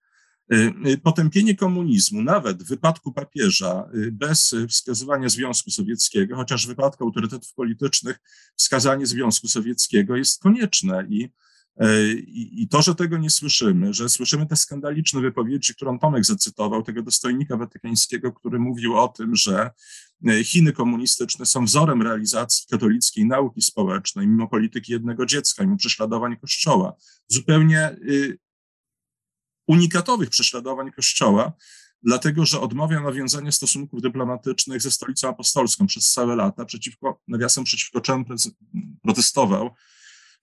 Speaker 5: Potępienie komunizmu, nawet w wypadku papieża, bez wskazywania Związku Sowieckiego, chociaż w wypadku autorytetów politycznych wskazanie Związku Sowieckiego jest konieczne i i, to, że tego nie słyszymy, że słyszymy te skandaliczne wypowiedzi, którą Tomek zacytował, tego dostojnika watykańskiego, który mówił o tym, że E, Chiny komunistyczne są wzorem realizacji katolickiej nauki społecznej, mimo polityki jednego dziecka, mimo prześladowań Kościoła, zupełnie y, unikatowych prześladowań Kościoła, dlatego że odmawia nawiązania stosunków dyplomatycznych ze stolicą apostolską przez całe lata, przeciwko, nawiasem przeciwko czemu protestował,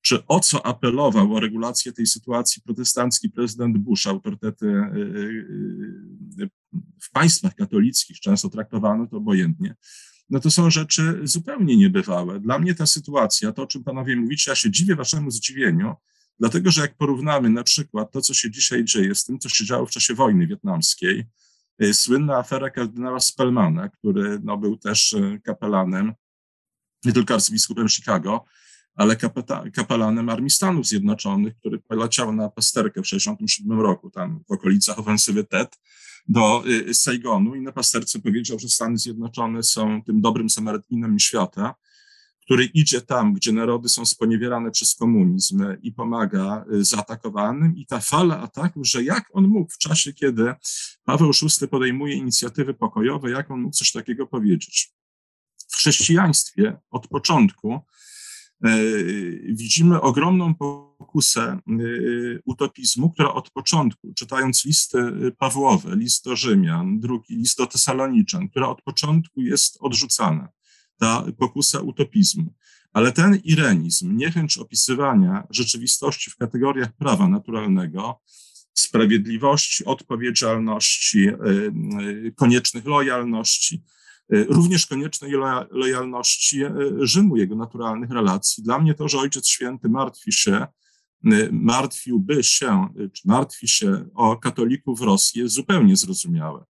Speaker 5: czy o co apelował o regulację tej sytuacji protestancki prezydent Bush, autorytety y, y, w państwach katolickich często traktowano to obojętnie, no to są rzeczy zupełnie niebywałe. Dla mnie ta sytuacja, to o czym panowie mówicie, ja się dziwię waszemu zdziwieniu, dlatego że jak porównamy na przykład to, co się dzisiaj dzieje z tym, co się działo w czasie wojny wietnamskiej, y, słynna afera kardynała Spellmana, który no, był też kapelanem, nie tylko arcybiskupem Chicago, ale kapelanem Armii Stanów Zjednoczonych, który poleciał na pasterkę w 1967 roku, tam w okolicach ofensywy TED do y, Saigonu i na pasterce powiedział, że Stany Zjednoczone są tym dobrym Samarytinem świata, który idzie tam, gdzie narody są sponiewierane przez komunizm i pomaga y, zaatakowanym. I ta fala ataków, że jak on mógł w czasie, kiedy Paweł VI podejmuje inicjatywy pokojowe, jak on mógł coś takiego powiedzieć? W chrześcijaństwie od początku widzimy ogromną pokusę e, utopizmu, która od początku, czytając listy Pawłowe, list do Rzymian, drugi list do Tesaloniczan, która od początku jest odrzucana, ta pokusa utopizmu. Ale ten irenizm, niechęć opisywania rzeczywistości w kategoriach prawa naturalnego, sprawiedliwości, odpowiedzialności, e, koniecznych lojalności, E, również koniecznej lojalności e, Rzymu, jego naturalnych relacji. Dla mnie to, że Ojciec Święty martwi się, e, martwiłby się, czy martwi się o katolików w Rosji, jest zupełnie zrozumiałe.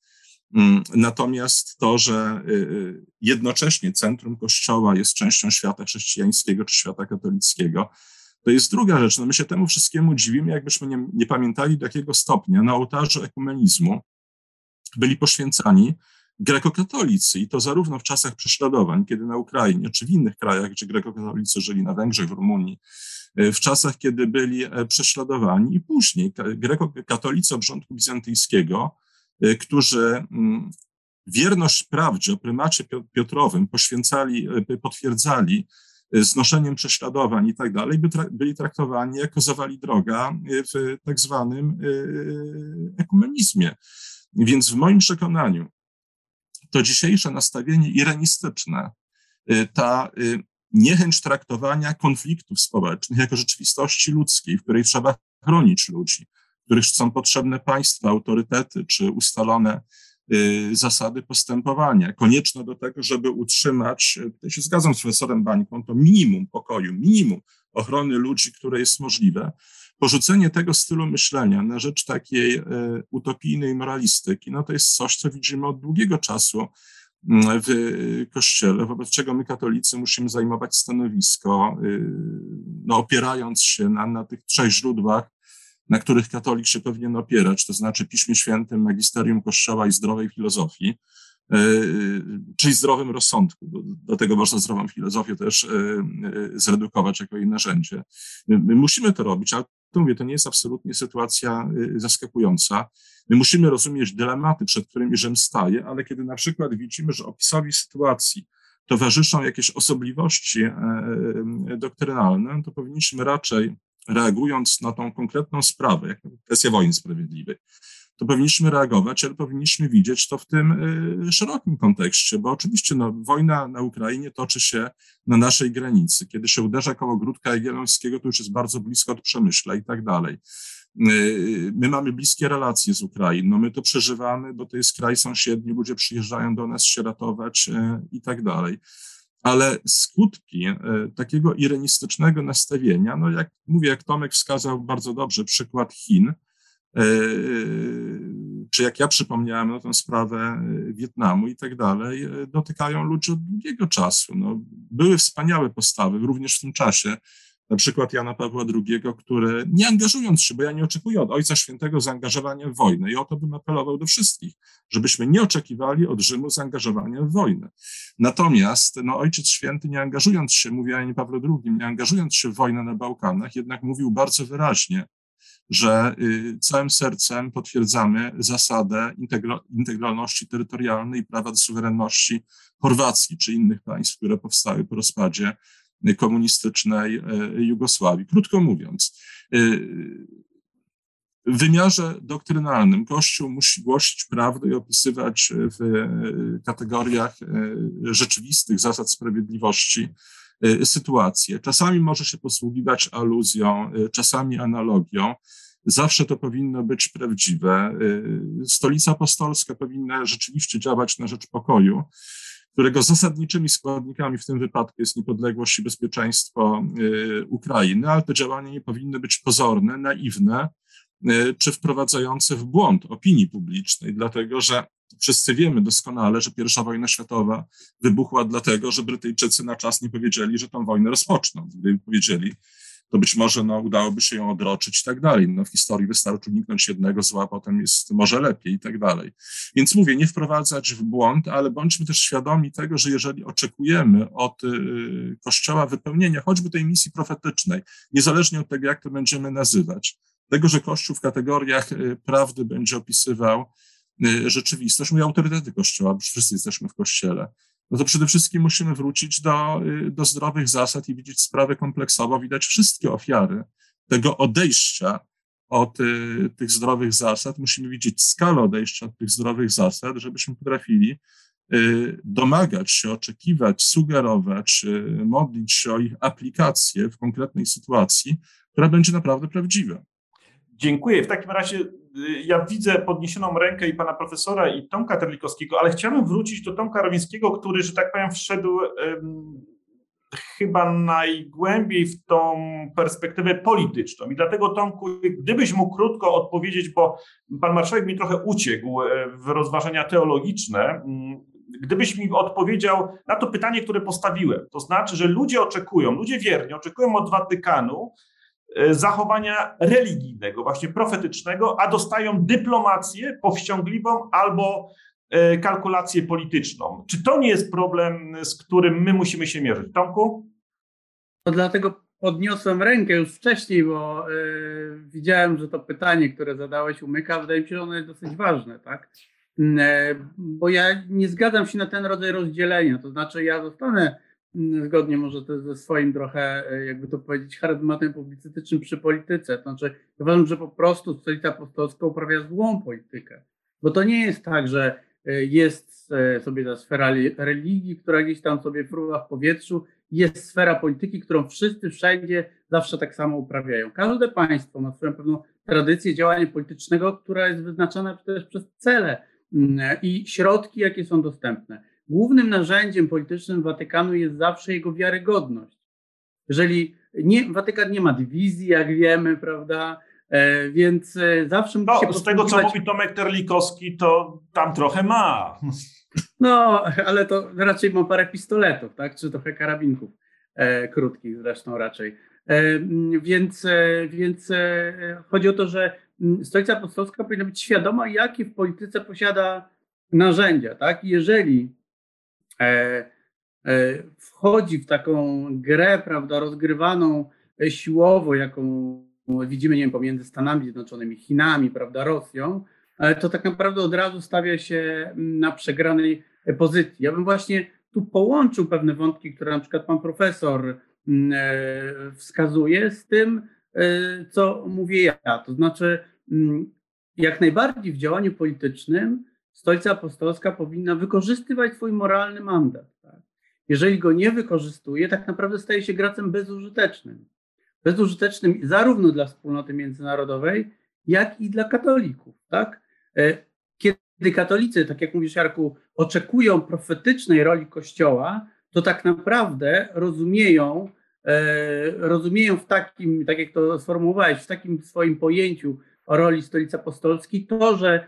Speaker 5: Mm, natomiast to, że jednocześnie centrum Kościoła jest częścią świata chrześcijańskiego czy świata katolickiego, to jest druga rzecz. No my się temu wszystkiemu dziwimy, jakbyśmy nie, nie pamiętali, do jakiego stopnia na ołtarzu ekumenizmu byli poświęcani grekokatolicy i to zarówno w czasach prześladowań, kiedy na Ukrainie, czy w innych krajach, gdzie grekokatolicy żyli na Węgrzech, w Rumunii, e, w czasach, kiedy byli e, prześladowani i później grekokatolicy obrządku bizantyjskiego, e, którzy mm, wierność prawdzie o prymacie Piotrowym poświęcali, potwierdzali znoszeniem prześladowań i tak dalej, byli traktowani jako zawali droga w tak zwanym ekumenizmie. Więc w moim przekonaniu to dzisiejsze nastawienie irenistyczne, y, ta y, niechęć traktowania konfliktów społecznych jako rzeczywistości ludzkiej, w której trzeba chronić ludzi, w których są potrzebne państwa, autorytety czy ustalone y, zasady postępowania, konieczne do tego, żeby utrzymać, tutaj się zgadzam z profesorem Bańką, to minimum pokoju, minimum ochrony ludzi, które jest możliwe, porzucenie tego stylu myślenia na rzecz takiej e, utopijnej moralistyki, no to jest coś, co widzimy od długiego czasu mm, w Kościele, wobec czego my katolicy musimy zajmować stanowisko, y, no, opierając się na, na tych trzech źródłach, na których katolik się powinien opierać, to znaczy Piśmie Świętym, Magisterium Kościoła i zdrowej filozofii, e, czyli zdrowym rozsądku. Do, tego można zdrową filozofię też e, zredukować jako jej narzędzie. My musimy to robić, ale to mówię, to nie jest absolutnie sytuacja y, zaskakująca. My musimy rozumieć dylematy, przed którymi Rzym staje, ale kiedy na przykład widzimy, że opisowi sytuacji towarzyszą jakieś osobliwości e, e, doktrynalne, to powinniśmy raczej, reagując na tą konkretną sprawę, jak kwestia wojny sprawiedliwej, to powinniśmy reagować, ale powinniśmy widzieć to w tym y, szerokim kontekście, bo oczywiście no, wojna na Ukrainie toczy się na naszej granicy. Kiedy się uderza koło Gródka Jagiellońskiego, to już jest bardzo blisko od Przemyśla i tak dalej. Y, my mamy bliskie relacje z Ukrainą, my to przeżywamy, bo to jest kraj sąsiedni, ludzie przyjeżdżają do nas się ratować y, i tak dalej. Ale skutki takiego irenistycznego nastawienia, no jak mówię, jak Tomek wskazał bardzo dobrze przykład Chin, czy jak ja przypomniałem no, tę sprawę e, Wietnamu i tak dalej, e, dotykają ludzi od długiego czasu. No, były wspaniałe postawy również w tym czasie, na przykład Jana Pawła II, który nie angażując się, bo ja nie oczekuję od Ojca Świętego zaangażowania w wojnę i o to bym apelował do wszystkich, żebyśmy nie oczekiwali od Rzymu zaangażowania w wojnę. Natomiast no, Ojciec Święty nie angażując się, mówi Janie Pawle II, nie angażując się w wojnę na Bałkanach, jednak mówił bardzo wyraźnie, że y, całym sercem potwierdzamy zasadę integralności terytorialnej i prawa do suwerenności Chorwacji czy innych państw, które powstały po rozpadzie komunistycznej y, Jugosławii. Krótko mówiąc, y, w wymiarze doktrynalnym Kościół musi głosić prawdę i opisywać w kategoriach rzeczywistych zasad sprawiedliwości sytuację. Czasami może się posługiwać aluzją, y, czasami analogią. Zawsze to powinno być prawdziwe. Y, Stolica Apostolska powinna rzeczywiście działać na rzecz pokoju, którego zasadniczymi składnikami w tym wypadku jest niepodległość i bezpieczeństwo Ukrainy, ale te działania nie powinny być pozorne, naiwne czy wprowadzające w błąd opinii publicznej, dlatego że Wszyscy wiemy doskonale, że pierwsza wojna światowa wybuchła dlatego, że Brytyjczycy na czas nie powiedzieli, że tą wojnę rozpoczną. Gdyby powiedzieli, to być może no, udałoby się ją odroczyć i tak dalej. No, w historii wystarczy uniknąć jednego zła, potem jest może lepiej i tak dalej. Więc mówię, nie wprowadzać w błąd, ale bądźmy też świadomi tego, że jeżeli oczekujemy od y, Kościoła wypełnienia choćby tej misji profetycznej, niezależnie od tego, jak to będziemy nazywać, tego, że Kościół w kategoriach y, prawdy będzie opisywał rzeczywistość, mówię autorytety Kościoła, bo wszyscy jesteśmy w Kościele, no to przede wszystkim musimy wrócić do, y, do zdrowych zasad i widzieć sprawę kompleksowo, widać wszystkie ofiary tego odejścia od y, tych zdrowych zasad. Musimy widzieć skalę odejścia od tych zdrowych zasad, żebyśmy potrafili y, domagać się, oczekiwać, sugerować, y, modlić się o ich aplikację w konkretnej sytuacji, która będzie naprawdę prawdziwa.
Speaker 2: Dziękuję. W takim razie y, ja widzę podniesioną rękę i pana profesora, i Tomka Terlikowskiego, ale chciałbym wrócić do Tomka Rowińskiego, który, że tak powiem, wszedł um, chyba najgłębiej w tą perspektywę polityczną. I dlatego, Tomku, gdybyś mógł krótko odpowiedzieć, bo pan marszałek mi trochę uciekł e, w rozważania teologiczne, mm, gdybyś mi odpowiedział na to pytanie, które postawiłem. To znaczy, że ludzie oczekują, ludzie wierni oczekują od Watykanu, zachowania religijnego, właśnie profetycznego, a dostają dyplomację powściągliwą albo e, kalkulację polityczną. Czy to nie jest problem, z którym my musimy się mierzyć? Tomku?
Speaker 6: To dlatego podniosłem rękę już wcześniej, bo y, widziałem, że to pytanie, które zadałeś, umyka. Wydaje mi się, że ono jest dosyć ważne, tak? Y, bo ja nie zgadzam się na ten rodzaj rozdzielenia. To znaczy, ja zostanę zgodnie może ze swoim trochę, e, jakby to powiedzieć, charyzmatem publicystycznym przy polityce. To znaczy, uważam, że po prostu stolica apostolska uprawia złą politykę. Bo to nie jest tak, że e, jest e, sobie ta sfera religii, która gdzieś tam sobie fruwa w powietrzu, jest sfera polityki, którą wszyscy wszędzie zawsze tak samo uprawiają. Każde państwo ma swoją pewną tradycję działania politycznego, która jest wyznaczona też przez cele mm, i środki, jakie są dostępne głównym narzędziem politycznym Watykanu jest zawsze jego wiarygodność. Jeżeli nie, Watykan nie ma dywizji, jak wiemy, prawda? E, więc e, zawsze
Speaker 2: musi no, się Z tego, co mówi Tomek Terlikowski, to tam trochę ma.
Speaker 6: No, ale to raczej ma parę pistoletów, tak? Czy trochę karabinków e, krótkich zresztą raczej. E, więc, e, więc e, chodzi o to, że Stolica Apostolska powinna być świadoma, jakie w polityce posiada narzędzia, tak? Jeżeli wchodzi w taką grę, prawda, rozgrywaną siłowo, jaką widzimy, nie wiem, pomiędzy Stanami Zjednoczonymi, Chinami, prawda, Rosją, e, to tak naprawdę od razu stawia się na przegranej pozycji. Ja bym właśnie tu połączył pewne wątki, które na przykład pan profesor wskazuje z tym, co mówię ja. To znaczy, jak najbardziej w działaniu politycznym Stolica Apostolska powinna wykorzystywać swój moralny mandat. Tak? Jeżeli go nie wykorzystuje, tak naprawdę staje się gracem bezużytecznym. Bezużytecznym zarówno dla wspólnoty międzynarodowej, jak i dla katolików. Tak? E, kiedy katolicy, tak jak mówisz Jarku, oczekują profetycznej roli Kościoła, to tak naprawdę rozumieją, e, rozumieją w takim, tak jak to sformułowałeś, w takim swoim pojęciu o roli Stolicy Apostolskiej, to, że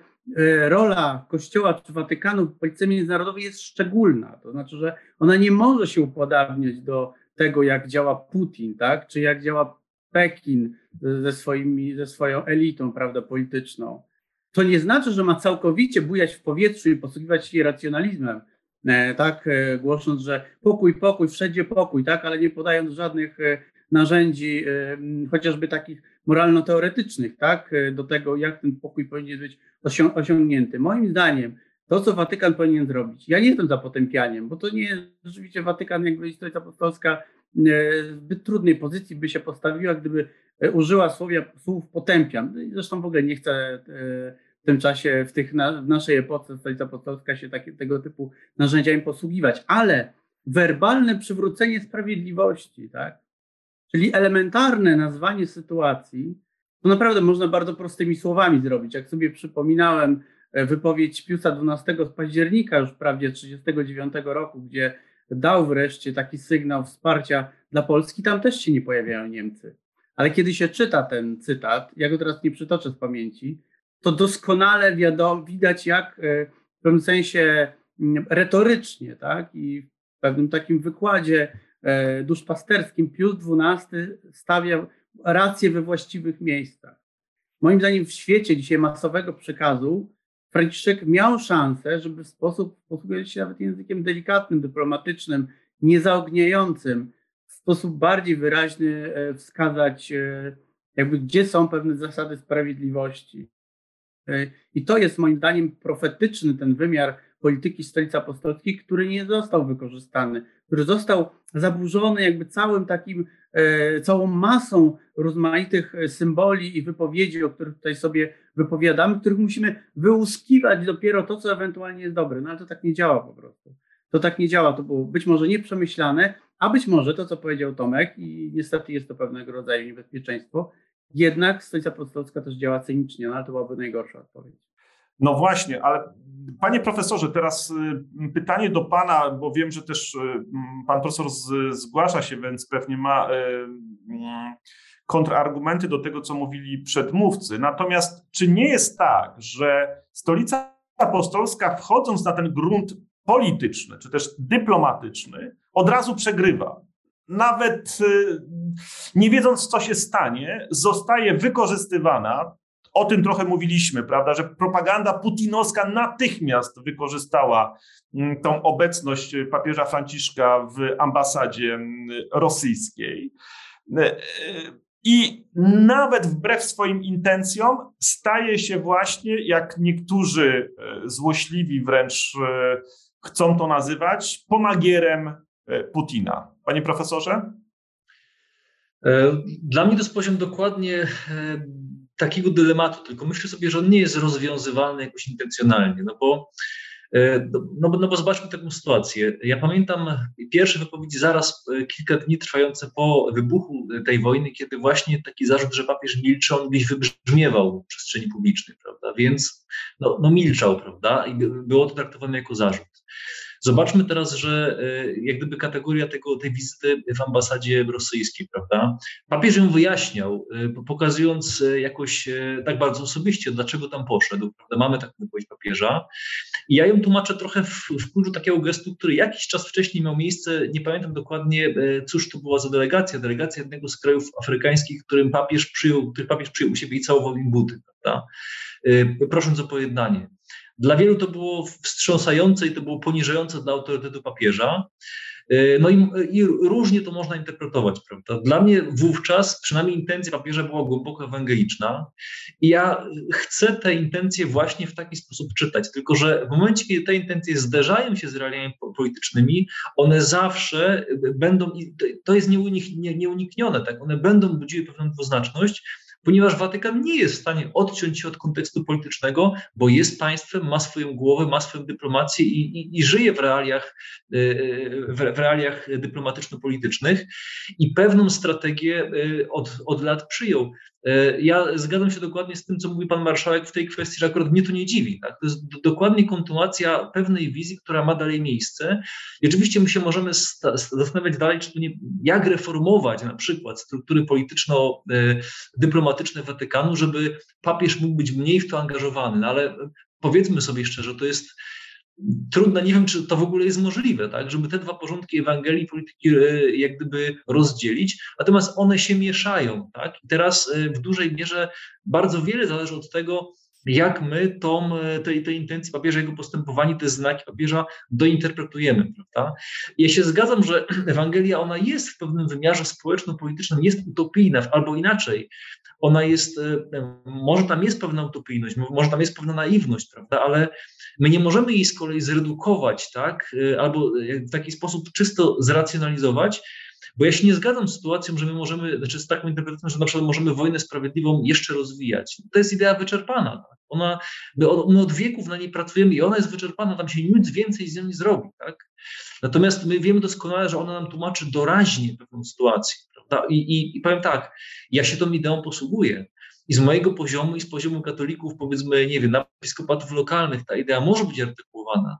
Speaker 6: rola Kościoła czy Watykanu w polityce międzynarodowej jest szczególna. To znaczy, że ona nie może się upodabniać do tego, jak działa Putin, tak? czy jak działa Pekin ze, swoimi, ze swoją elitą prawda, polityczną. To nie znaczy, że ma całkowicie bujać w powietrzu i posługiwać się racjonalizmem, e, tak, e, głosząc, że pokój, pokój, wszędzie pokój, tak, ale nie podając żadnych narzędzi, chociażby takich moralno-teoretycznych, tak, do tego, jak ten pokój powinien być osiągnięty. Moim zdaniem to, co Watykan powinien zrobić, ja nie jestem za potępianiem, bo to nie jest rzeczywiście Watykan, jakby Stolica Apostolska w zbyt trudnej pozycji by się postawiła, gdyby użyła słowia, słów potępiam. No zresztą w ogóle nie chcę w tym czasie, w, tych, w naszej epoce Stolica Apostolska się takie, tego typu narzędziami posługiwać, ale werbalne przywrócenie sprawiedliwości, tak? Czyli elementarne nazwanie sytuacji, to naprawdę można bardzo prostymi słowami zrobić. Jak sobie przypominałem e, wypowiedź Piusa XII z października już wprawdzie 1939 roku, gdzie dał wreszcie taki sygnał wsparcia dla Polski, tam też się nie pojawiają Niemcy. Ale kiedy się czyta ten cytat, ja go teraz nie przytoczę z pamięci, to doskonale widać, jak e, pewnym sensie mm, retorycznie, tak? I w pewnym takim wykładzie duszpasterskim Pius XII stawia rację we właściwych miejscach. Moim zdaniem w świecie dzisiaj masowego przekazu Franciszek miał szansę, żeby w sposób, posługując się nawet językiem delikatnym, dyplomatycznym, niezaogniającym, w sposób bardziej wyraźny e, wskazać, e, jakby gdzie są pewne zasady sprawiedliwości. E, I to jest moim zdaniem profetyczny ten wymiar polityki Stolicy Apostolskiej, który nie został wykorzystany, który został zaburzony jakby całym takim, całą masą rozmaitych symboli i wypowiedzi, o których tutaj sobie wypowiadamy, których musimy wyłuskiwać dopiero to, co ewentualnie jest dobre. No ale to tak nie działa po prostu. To tak nie działa, to było być może nieprzemyślane, a być może to, co powiedział Tomek, i niestety jest to pewnego rodzaju niebezpieczeństwo, jednak Stolica Apostolska też działa cynicznie, no ale to byłaby najgorsza odpowiedź.
Speaker 2: No właśnie, ale panie profesorze, teraz y, pytanie do pana, bo wiem, że też y, pan profesor zgłasza się, więc pewnie ma y, kontrargumenty do tego, co mówili przedmówcy. Natomiast czy nie jest tak, że stolica apostolska, wchodząc na ten grunt polityczny, czy też dyplomatyczny, od razu przegrywa? Nawet nie wiedząc, co się stanie, zostaje wykorzystywana. O tym trochę mówiliśmy, prawda, że propaganda putinowska natychmiast wykorzystała mm, tą obecność papieża Franciszka w ambasadzie mm, rosyjskiej. Y, i nawet wbrew swoim intencjom staje się właśnie, jak niektórzy e, złośliwi wręcz e, chcą to nazywać, pomagierem e, Putina. Panie profesorze?
Speaker 3: Dla mnie to jest poziom dokładnie takiego dylematu, tylko myślę sobie, że on nie jest rozwiązywalny jakoś intencjonalnie, no bo E, no, no, no bo zobaczmy taką sytuację. Ja pamiętam pierwsze wypowiedzi zaraz e, kilka dni trwające po wybuchu tej wojny, kiedy właśnie taki zarzut, że papież milczy, on gdzieś wybrzmiewał w przestrzeni publicznej, prawda? Więc no, no milczał, prawda? I było to traktowane jako zarzut. Zobaczmy teraz, że e, jak gdyby kategoria tego, tej wizyty w ambasadzie rosyjskiej, prawda? Papież ją wyjaśniał, e, pokazując e, jakoś tak bardzo osobiście, dlaczego tam poszedł, prawda? Mamy taką wypowiedź papieża. I ja ją tłumaczę trochę w, w kluczu takiego gestu, który jakiś czas wcześniej miał miejsce, nie pamiętam dokładnie, cóż to była za delegacja, delegacja jednego z krajów afrykańskich, którym papież przyjął, który papież przyjął u siebie i całował im buty, prawda? Prosząc o pojednanie. Dla wielu to było wstrząsające i to było poniżające dla autorytetu papieża. E, no i, i, różnie to można interpretować, prawda? Dla mnie wówczas przynajmniej intencja papieża była głęboko ewangeliczna i ja chcę te intencje właśnie w taki sposób czytać, tylko że w momencie, kiedy te intencje zderzają się z realiami politycznymi, one zawsze będą, to jest nieuniknione, tak? One będą budziły pewną dwuznaczność, ponieważ Watykan nie jest w stanie odciąć się od kontekstu politycznego, bo jest państwem, ma swoją głowę, ma swoją dyplomację i, i, i żyje w realiach, y, w, w realiach dyplomatyczno-politycznych i pewną strategię y, od, od lat przyjął. Ja zgadzam się dokładnie z tym, co mówi pan marszałek w tej kwestii, że akurat mnie to nie dziwi. Tak? To jest dokładnie kontynuacja pewnej wizji, która ma dalej miejsce. I oczywiście my się możemy zastanawiać dalej, czy to nie, jak reformować na przykład struktury polityczno-dyplomatyczne, dyplomatyczne Watykanu, żeby papież mógł być mniej w to angażowany. No ale powiedzmy sobie szczerze, to jest trudne, nie wiem, czy to w ogóle jest możliwe, tak, żeby te dwa porządki Ewangelii polityki e, jak gdyby rozdzielić, natomiast one się mieszają, tak, i teraz e, w dużej mierze bardzo wiele zależy od tego, jak my tą, e, tej, tej intencji papieża, jego postępowanie, te znaki papieża dointerpretujemy, prawda? Ja się zgadzam, że [clears throat] Ewangelia, ona jest w pewnym wymiarze społeczno-politycznym, jest utopijna, albo inaczej, ona jest, e, może tam jest pewna utopijność, może tam jest pewna naiwność, prawda, ale my nie możemy jej z kolei zredukować, tak, e, albo w taki sposób czysto zracjonalizować, bo ja się nie zgadzam z sytuacją, że my możemy, znaczy z taką interpretacją, że na przykład możemy wojnę sprawiedliwą jeszcze rozwijać. To jest idea wyczerpana. Tak? Ona, my, od, my od wieków na niej pracujemy i ona jest wyczerpana, tam się nic więcej z nią nie zrobi. Tak? Natomiast my wiemy doskonale, że ona nam tłumaczy doraźnie pewną sytuację. I, i, I powiem tak, ja się tą ideą posługuję. I z mojego poziomu i z poziomu katolików, powiedzmy, nie wiem, na episkopatów lokalnych ta idea może być artykułowana,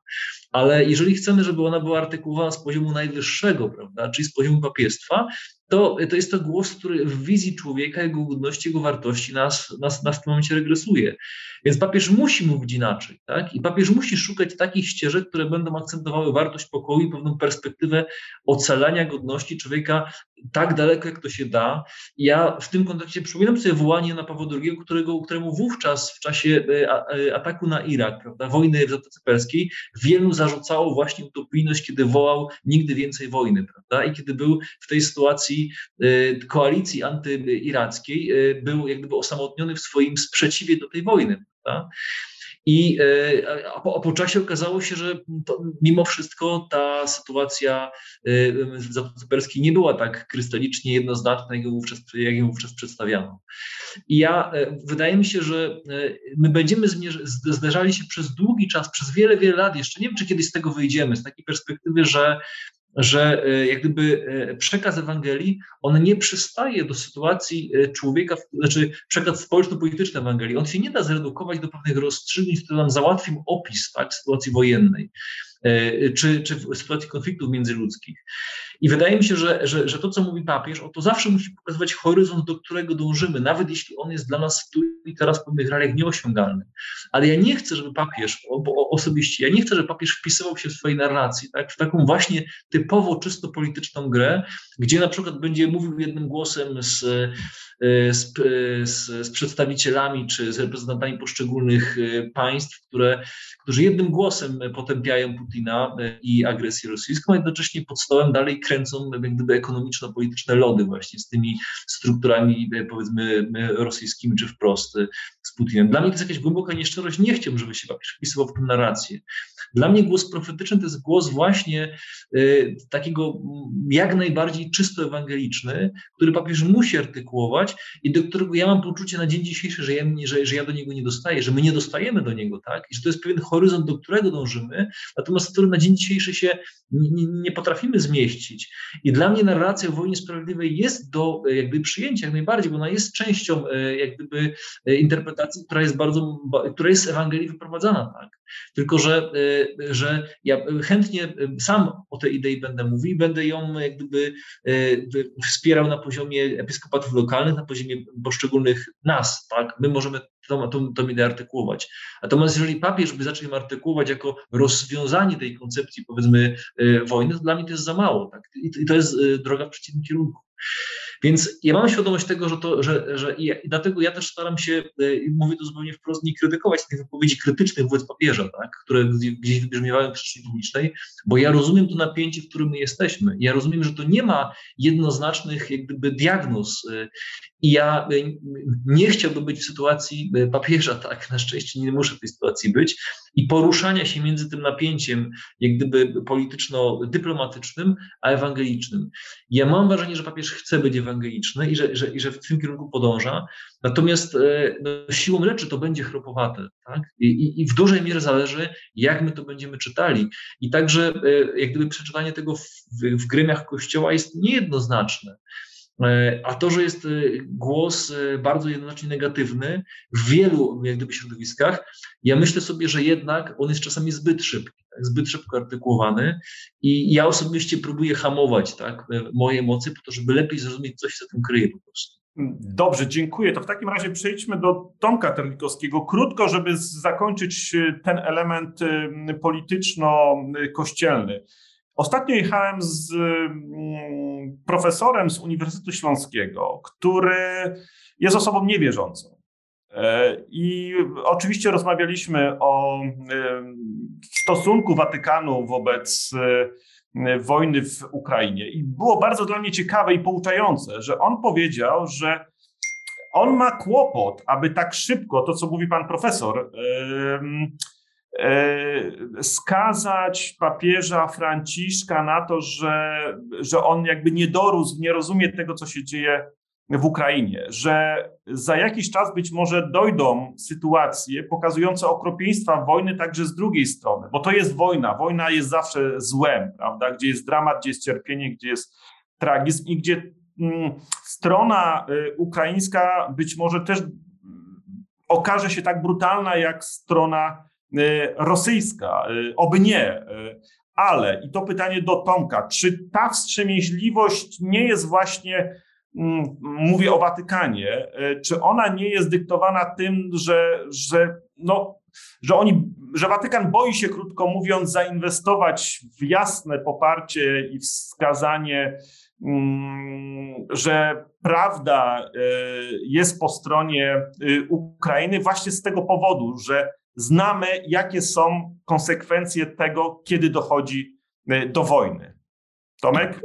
Speaker 3: ale jeżeli chcemy, żeby ona była artykułowana z poziomu najwyższego, prawda, czyli z poziomu papiestwa, to, to jest to głos, który w wizji człowieka, jego godności, jego wartości nas, nas, nas w tym momencie regresuje. Więc papież musi mówić inaczej, tak? I papież musi szukać takich ścieżek, które będą akcentowały wartość pokoju i pewną perspektywę ocalania godności człowieka tak daleko, jak to się da. Ja w tym kontekście przypominam sobie wołanie na Pawła II, którego, któremu wówczas w czasie e, e, ataku na Irak, prawda, wojny w Zatoce Perskiej, wielu zarzucało właśnie utopijność, kiedy wołał nigdy więcej wojny, prawda, i kiedy był w tej sytuacji e, koalicji antyirackiej, był jak gdyby osamotniony w swoim sprzeciwie do tej wojny. I e, a po, a po, czasie okazało się, że to, mimo wszystko ta sytuacja w Zatoce Perskiej nie była tak krystalicznie jednoznaczna, jak ją wówczas, jak ją wówczas przedstawiano. I ja, wydaje mi się, że my będziemy zderzali się przez długi czas, przez wiele, wiele lat, jeszcze nie wiem, czy kiedyś z tego wyjdziemy, z takiej perspektywy, że że e, jak gdyby e, przekaz Ewangelii, on nie przystaje do sytuacji e, człowieka, znaczy przekaz społeczno-polityczny Ewangelii, on się nie da zredukować do pewnych rozstrzygnięć, które nam załatwią opis tak, sytuacji wojennej. E, czy, czy w sytuacji konfliktów międzyludzkich. I wydaje mi się, że, że, że to, co mówi papież, o to zawsze musi pokazywać horyzont, do którego dążymy, nawet jeśli on jest dla nas tu i teraz w pewnych realiach nieosiągalny. Ale ja nie chcę, żeby papież, bo osobiście, ja nie chcę, żeby papież wpisywał się w swojej narracji, tak, w taką właśnie typowo czysto polityczną grę, gdzie na przykład będzie mówił jednym głosem z, z, z, z przedstawicielami czy z reprezentantami poszczególnych e, państw, które, którzy jednym głosem potępiają Putina i agresję rosyjską, a jednocześnie pod stołem dalej kręcą jak gdyby ekonomiczno-polityczne lody właśnie z tymi strukturami powiedzmy rosyjskimi czy wprost z Putinem. Dla mnie to jest jakaś głęboka nieszczerość. Nie chciałbym, żeby się papież wpisywał w tę narrację. Dla mnie głos profetyczny to jest głos właśnie y, takiego jak najbardziej czysto ewangeliczny, który papież musi artykułować i do którego ja mam poczucie na dzień dzisiejszy, że ja, że, że ja do niego nie dostaję, że my nie dostajemy do niego, tak? I że to jest pewien horyzont, do którego dążymy, natomiast który na dzień dzisiejszy się nie, nie potrafimy zmieścić. I dla mnie narracja o wojnie sprawiedliwej jest do jakby przyjęcia jak najbardziej, bo ona jest częścią jak gdyby interpretacji, która jest bardzo, która jest Ewangelii wyprowadzana, tak? Tylko, że, e, że ja chętnie e, sam o tej idei będę mówił i będę ją jak gdyby e, wspierał na poziomie episkopatów lokalnych, na poziomie poszczególnych nas, tak? My możemy tą, tą, tą ideę artykułować. Natomiast jeżeli papież by zaczął ją artykułować jako rozwiązanie tej koncepcji, powiedzmy, wojny, to dla mnie to jest za mało, tak? I to jest droga w przeciwnym kierunku. Więc ja mam świadomość tego, że to, że, że i, dlatego ja też staram się, e, mówię to zupełnie wprost, nie krytykować tych wypowiedzi krytycznych wobec papieża, tak, które gdzieś wybrzmiewają w przestrzeni publicznej, bo ja rozumiem to napięcie, w którym my jesteśmy. Ja rozumiem, że to nie ma jednoznacznych jak gdyby diagnoz e, i ja e, nie chciałbym być w sytuacji papieża, tak, na szczęście nie muszę w tej sytuacji być i poruszania się między tym napięciem jak gdyby polityczno-dyplomatycznym, a ewangelicznym. Ja mam wrażenie, że papież chce być ewangeliczny i że, że, i że w tym kierunku podąża. Natomiast e, no, siłą rzeczy to będzie chropowate. Tak? I, I, w dużej mierze zależy, jak my to będziemy czytali. I także e, jak gdyby przeczytanie tego w, w, w gremiach Kościoła jest niejednoznaczne. E, a to, że jest głos bardzo jednoznacznie negatywny w wielu jak gdyby środowiskach, ja myślę sobie, że jednak on jest czasami zbyt szybki, tak, zbyt szybko artykułowany i ja osobiście próbuję hamować tak, moje emocje po to, żeby lepiej zrozumieć, co się za tym kryje po prostu.
Speaker 2: Dobrze, dziękuję. To w takim razie przejdźmy do Tomka Terlikowskiego. Krótko, żeby zakończyć ten element polityczno-kościelny. Ostatnio jechałem z mm, profesorem z Uniwersytetu Śląskiego, który jest osobą niewierzącą. E, I oczywiście rozmawialiśmy o y, stosunku Watykanu wobec E, wojny w Ukrainie. I było bardzo dla mnie ciekawe i pouczające, że on powiedział, że on ma kłopot, aby tak szybko, to co mówi pan profesor, e, skazać papieża Franciszka na to, że, że on jakby nie dorósł, nie rozumie tego, co się dzieje w Ukrainie, że za jakiś czas być może dojdą sytuacje pokazujące okropieństwa wojny także z drugiej strony, bo to jest wojna. Wojna jest zawsze złem, prawda? Gdzie jest dramat, gdzie jest cierpienie, gdzie jest tragizm i gdzie mm, strona y, ukraińska być może też mm, okaże się tak brutalna jak strona rosyjska. Y, oby nie. Ale, i to pytanie do Tomka, czy ta wstrzemięźliwość nie jest właśnie, mm, mówię o Watykanie, e, czy ona nie jest dyktowana tym, że, że, no, że, oni, że Watykan boi się, krótko mówiąc, zainwestować w jasne poparcie i wskazanie, mm, że prawda e, jest po stronie y, Ukrainy właśnie z tego powodu, że znamy, jakie są konsekwencje tego, kiedy dochodzi e, do wojny. Tomek?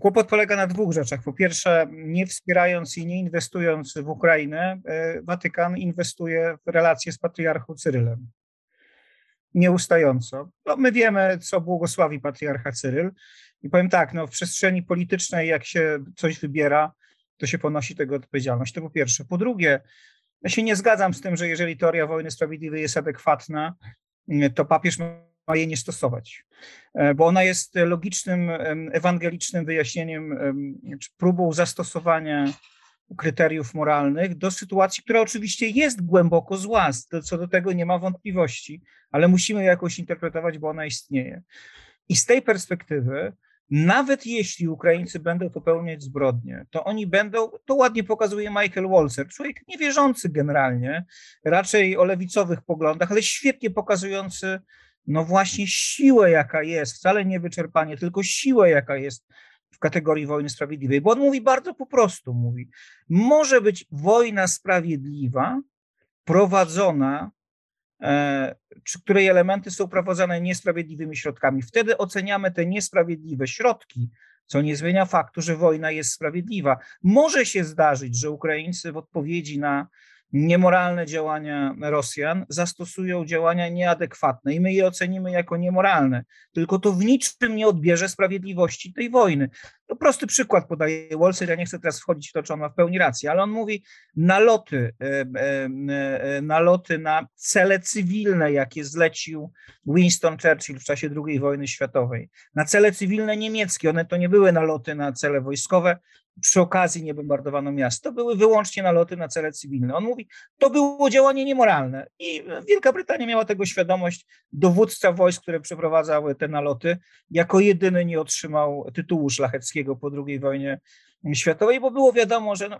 Speaker 4: Kłopot polega na dwóch rzeczach. Po pierwsze, nie wspierając i nie inwestując w Ukrainę, e, Watykan inwestuje w relacje z patriarchą Cyrylem. Nieustająco. No, my wiemy, co błogosławi patriarcha Cyryl. I powiem tak, no, w przestrzeni politycznej, jak się coś wybiera, to się ponosi tego odpowiedzialność. To po pierwsze. Po drugie, ja się nie zgadzam z tym, że jeżeli teoria wojny sprawiedliwej jest adekwatna, to papież ma jej nie stosować, e, bo ona jest logicznym, ewangelicznym wyjaśnieniem, czy próbą zastosowania kryteriów moralnych do sytuacji, która oczywiście jest głęboko zła, co do tego nie ma wątpliwości, ale musimy ją jakoś interpretować, bo ona istnieje. I z tej perspektywy nawet jeśli Ukraińcy będą popełniać zbrodnie, to oni będą, to ładnie pokazuje Michael Walzer, człowiek niewierzący generalnie, raczej o lewicowych poglądach, ale świetnie pokazujący no właśnie siłę, jaka jest, wcale nie wyczerpanie, tylko siłę, jaka jest w kategorii wojny sprawiedliwej. Bo on mówi bardzo po prostu, mówi, może być wojna sprawiedliwa prowadzona czy której elementy są prowadzone niesprawiedliwymi środkami. Wtedy oceniamy te niesprawiedliwe środki, co nie zmienia faktu, że wojna jest sprawiedliwa. Może się zdarzyć, że Ukraińcy w odpowiedzi na niemoralne działania Rosjan zastosują działania nieadekwatne i my je ocenimy jako niemoralne. Tylko to w niczym nie odbierze sprawiedliwości tej wojny. To prosty przykład podaje Wolser, ja nie chcę teraz wchodzić w to, czy on ma w pełni rację, ale on mówi naloty, naloty na cele cywilne, jakie zlecił Winston Churchill w czasie II wojny światowej, na cele cywilne niemieckie, one to nie były naloty na cele wojskowe, przy okazji nie bombardowano miast. To były wyłącznie naloty na cele cywilne. On mówi, to było działanie niemoralne. I Wielka Brytania miała tego świadomość. Dowódca wojsk, które przeprowadzały te naloty, jako jedyny nie otrzymał tytułu szlacheckiego po II wojnie światowej, bo było wiadomo, że no,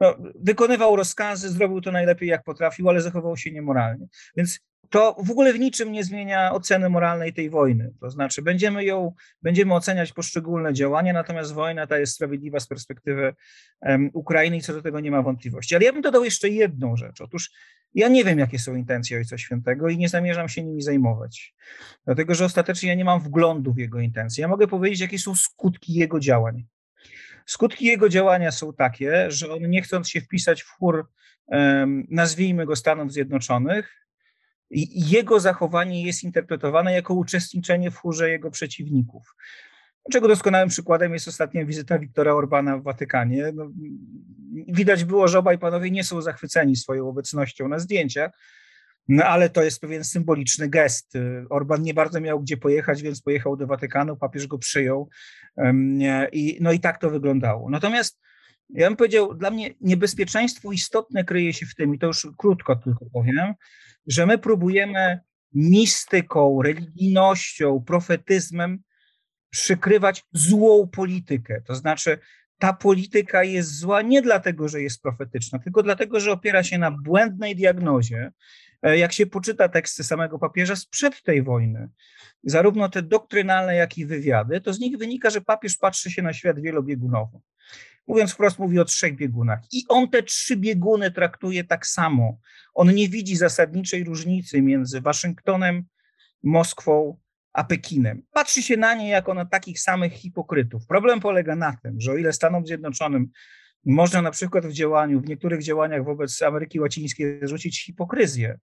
Speaker 4: no, wykonywał rozkazy, zrobił to najlepiej jak potrafił, ale zachował się niemoralnie. Więc to w ogóle w niczym nie zmienia oceny moralnej tej wojny. To znaczy, będziemy ją, będziemy oceniać poszczególne działania, natomiast wojna ta jest sprawiedliwa z perspektywy um, Ukrainy i co do tego nie ma wątpliwości. Ale ja bym dodał jeszcze jedną rzecz. Otóż ja nie wiem, jakie są intencje Ojca Świętego i nie zamierzam się nimi zajmować, dlatego że ostatecznie ja nie mam wglądu w jego intencje. Ja mogę powiedzieć, jakie są skutki jego działań. Skutki jego działania są takie, że on nie chcąc się wpisać w chór, nazwijmy go Stanów Zjednoczonych, jego zachowanie jest interpretowane jako uczestniczenie w chórze jego przeciwników. Czego doskonałym przykładem jest ostatnia wizyta Wiktora Orbana w Watykanie. No, widać było, że obaj panowie nie są zachwyceni swoją obecnością na zdjęciach, no ale to jest pewien symboliczny gest. Orban nie bardzo miał gdzie pojechać, więc pojechał do Watykanu, papież go przyjął i, no i tak to wyglądało. Natomiast ja bym powiedział, dla mnie niebezpieczeństwo istotne kryje się w tym, i to już krótko tylko powiem, że my próbujemy mistyką, religijnością, profetyzmem przykrywać złą politykę. To znaczy, ta polityka jest zła nie dlatego, że jest profetyczna, tylko dlatego, że opiera się na błędnej diagnozie. E, jak się poczyta teksty samego papieża sprzed tej wojny, zarówno te doktrynalne, jak i wywiady, to z nich wynika, że papież patrzy się na świat wielobiegunowo. Mówiąc wprost, mówi o trzech biegunach. I on te trzy bieguny traktuje tak samo. On nie widzi zasadniczej różnicy między Waszyngtonem, Moskwą a Pekinem. Patrzy się na nie jako na takich samych hipokrytów. Problem polega na tym, że o ile Stanom Zjednoczonym można na przykład w działaniu, w niektórych działaniach wobec Ameryki Łacińskiej rzucić hipokryzję,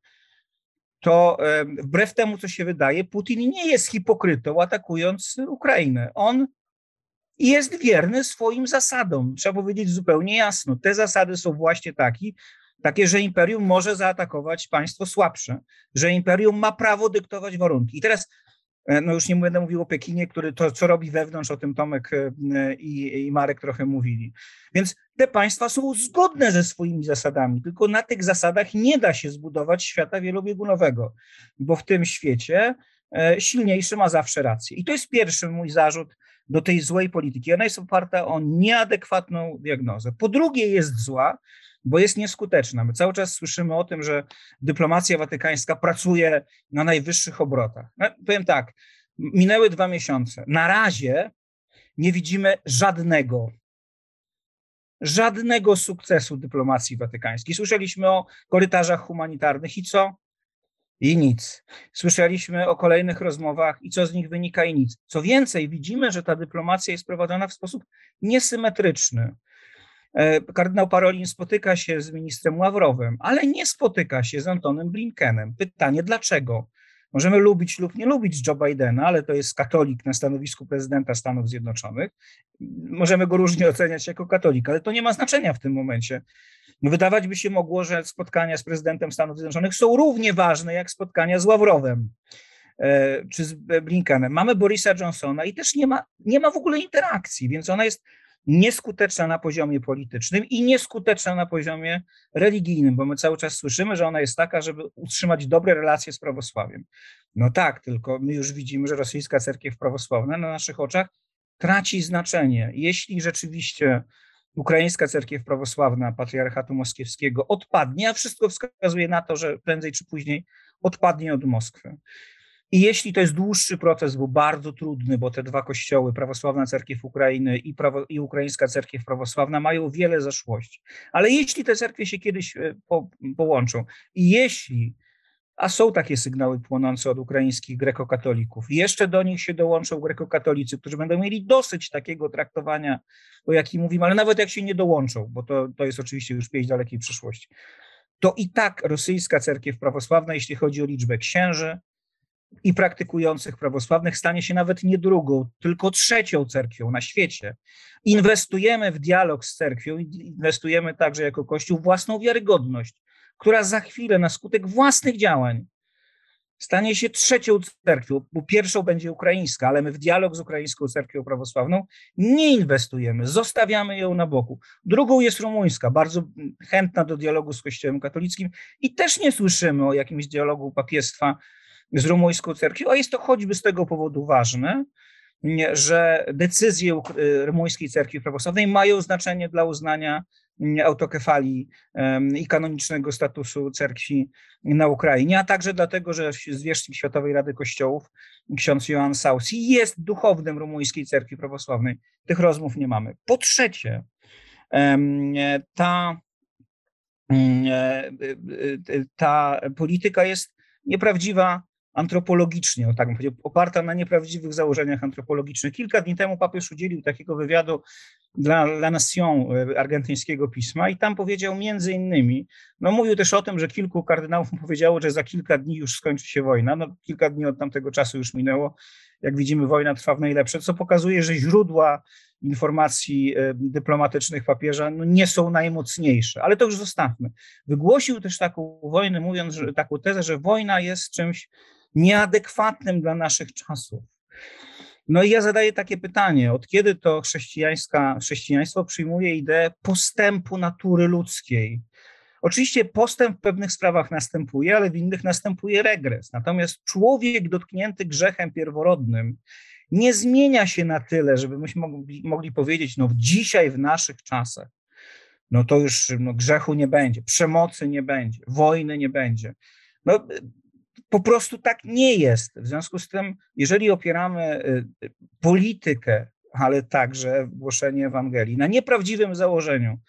Speaker 4: to wbrew temu, co się wydaje, Putin nie jest hipokrytą atakując Ukrainę. On jest wierny swoim zasadom. Trzeba powiedzieć zupełnie jasno. Te zasady są właśnie takie, takie, że imperium może zaatakować państwo słabsze, że imperium ma prawo dyktować warunki. I teraz, no już nie będę mówił o Pekinie, który to, co robi wewnątrz, o tym Tomek e, i, i Marek trochę mówili. Więc te państwa są zgodne ze swoimi zasadami, tylko na tych zasadach nie da się zbudować świata wielobiegunowego, bo w tym świecie e, silniejszy ma zawsze rację. I to jest pierwszy mój zarzut do tej złej polityki. Ona jest oparta o nieadekwatną diagnozę. Po drugie, jest zła, bo jest nieskuteczna. My cały czas słyszymy o tym, że dyplomacja watykańska pracuje na najwyższych obrotach. No, powiem tak, minęły dwa miesiące. Na razie nie widzimy żadnego, żadnego sukcesu dyplomacji watykańskiej. Słyszeliśmy o korytarzach humanitarnych i co? I nic. Słyszeliśmy o kolejnych rozmowach i co z nich wynika i nic. Co więcej, widzimy, że ta dyplomacja jest prowadzona w sposób niesymetryczny. E, kardynał Parolin spotyka się z ministrem Ławrowem, ale nie spotyka się z Antonem Blinkenem. Pytanie dlaczego? Możemy lubić lub nie lubić Joe Bidena, ale to jest katolik na stanowisku prezydenta Stanów Zjednoczonych. Możemy go różnie oceniać jako katolik, ale to nie ma znaczenia w tym momencie. Wydawać by się mogło, że spotkania z prezydentem Stanów Zjednoczonych są równie ważne jak spotkania z Ławrowem e, czy z Blinkenem. Mamy Borisa Johnsona i też nie ma, nie ma w ogóle interakcji, więc ona jest nieskuteczna na poziomie politycznym i nieskuteczna na poziomie religijnym, bo my cały czas słyszymy, że ona jest taka, żeby utrzymać dobre relacje z prawosławiem. No tak, tylko my już widzimy, że rosyjska cerkiew prawosławna na naszych oczach traci znaczenie. Jeśli rzeczywiście ukraińska cerkiew prawosławna patriarchatu moskiewskiego odpadnie, a wszystko wskazuje na to, że prędzej czy później odpadnie od Moskwy. I jeśli to jest dłuższy proces, bo bardzo trudny, bo te dwa kościoły, prawosławna cerkiew Ukrainy i, prawo, i ukraińska cerkiew prawosławna mają wiele zaszłości, ale jeśli te cerkwie się kiedyś e, po, połączą i jeśli, a są takie sygnały płonące od ukraińskich grekokatolików, jeszcze do nich się dołączą grekokatolicy, którzy będą mieli dosyć takiego traktowania, o jakim mówimy, ale nawet jak się nie dołączą, bo to, to jest oczywiście już pieśń dalekiej przyszłości, to i tak rosyjska cerkiew prawosławna, jeśli chodzi o liczbę księży, i praktykujących prawosławnych stanie się nawet nie drugą, tylko trzecią cerkwią na świecie. Inwestujemy w dialog z cerkwią, inwestujemy także jako Kościół własną wiarygodność, która za chwilę na skutek własnych działań stanie się trzecią cerkwią, bo pierwszą będzie ukraińska, ale my w dialog z ukraińską cerkwią prawosławną nie inwestujemy, zostawiamy ją na boku. Drugą jest rumuńska, bardzo chętna do dialogu z Kościołem katolickim i też nie słyszymy o jakimś dialogu papiestwa z rumuńską cerkwią, a jest to choćby z tego powodu ważne, że decyzje rumuńskiej cerkwi prawosławnej mają znaczenie dla uznania autokefalii i kanonicznego statusu cerkwi na Ukrainie, a także dlatego, że zwierzchnik Światowej Rady Kościołów, ksiądz Joan Sausi, jest duchownym rumuńskiej cerkwi prawosławnej. Tych rozmów nie mamy. Po trzecie, ta, ta polityka jest nieprawdziwa antropologicznie, o tak bym powiedział, oparta na nieprawdziwych założeniach antropologicznych. Kilka dni temu papież udzielił takiego wywiadu dla La Nation e, argentyńskiego pisma i tam powiedział między innymi, no mówił też o tym, że kilku kardynałów powiedziało, że za kilka dni już skończy się wojna. No kilka dni od tamtego czasu już minęło. Jak widzimy, wojna trwa w najlepsze, co pokazuje, że źródła informacji e, dyplomatycznych papieża no, nie są najmocniejsze, ale to już zostawmy. Wygłosił też taką wojnę, mówiąc, że taką tezę, że wojna jest czymś nieadekwatnym dla naszych czasów. No i ja zadaję takie pytanie, od kiedy to chrześcijaństwo przyjmuje ideę postępu natury ludzkiej? Oczywiście postęp w pewnych sprawach następuje, ale w innych następuje regres. Natomiast człowiek dotknięty grzechem pierworodnym nie zmienia się na tyle, żeby myśmy mogli, mogli powiedzieć, no dzisiaj w naszych czasach, no to już no, grzechu nie będzie, przemocy nie będzie, wojny nie będzie. No, po prostu tak nie jest. W związku z tym, jeżeli opieramy y, politykę, ale także głoszenie Ewangelii na nieprawdziwym założeniu,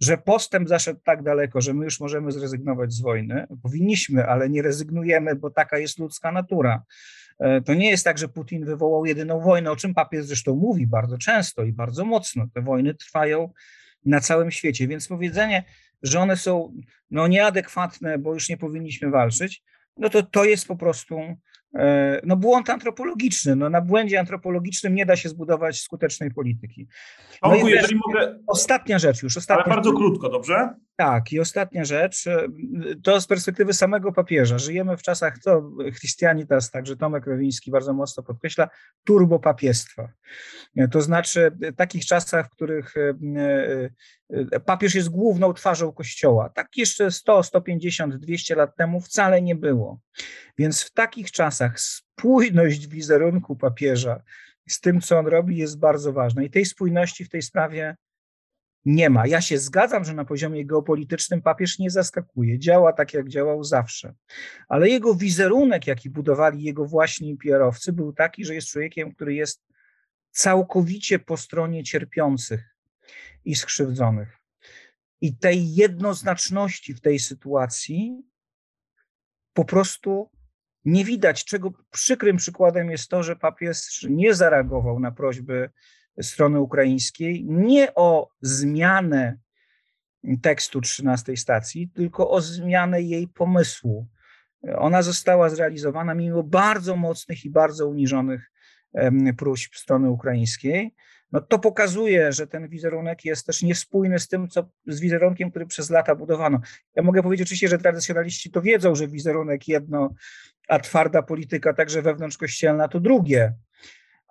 Speaker 4: że postęp zaszedł tak daleko, że my już możemy zrezygnować z wojny, powinniśmy, ale nie rezygnujemy, bo taka jest ludzka natura. E, to nie jest tak, że Putin wywołał jedyną wojnę, o czym papież zresztą mówi bardzo często i bardzo mocno. Te wojny trwają na całym świecie, więc powiedzenie, że one są no, nieadekwatne, bo już nie powinniśmy walczyć, no to to jest po prostu e, no, błąd antropologiczny. No, na błędzie antropologicznym nie da się zbudować skutecznej polityki.
Speaker 2: No Tomku, jeżeli mogę...
Speaker 4: Ostatnia rzecz już. Ostatnia
Speaker 2: Ale bardzo krótko, dobrze?
Speaker 4: Tak, i ostatnia rzecz, e, to z perspektywy samego papieża. Żyjemy w czasach, to Christianitas, także Tomek Rowiński bardzo mocno podkreśla, turbopapiestwa. E, to znaczy takich czasach, w których e, papież jest główną twarzą Kościoła. Tak jeszcze 100, 150, 200 lat temu wcale nie było. Więc w takich czasach spójność wizerunku papieża z tym, co on robi, jest bardzo ważna. I tej spójności w tej sprawie nie ma. Ja się zgadzam, że na poziomie geopolitycznym papież nie zaskakuje, działa tak, jak działał zawsze. Ale jego wizerunek, jaki budowali jego właśnie PR-owcy, był taki, że jest człowiekiem, który jest całkowicie po stronie cierpiących i skrzywdzonych. I tej jednoznaczności w tej sytuacji po prostu nie widać, czego przykrym przykładem jest to, że papież nie zareagował na prośby strony ukraińskiej nie o zmianę tekstu 13 stacji, tylko o zmianę jej pomysłu. Ona została zrealizowana mimo bardzo mocnych i bardzo uniżonych próśb strony ukraińskiej. No to pokazuje, że ten wizerunek jest też niespójny z tym, co z wizerunkiem, który przez lata budowano. Ja mogę powiedzieć oczywiście, że tradycjonaliści to wiedzą, że wizerunek jedno, a twarda polityka, także wewnątrzkościelna, to drugie.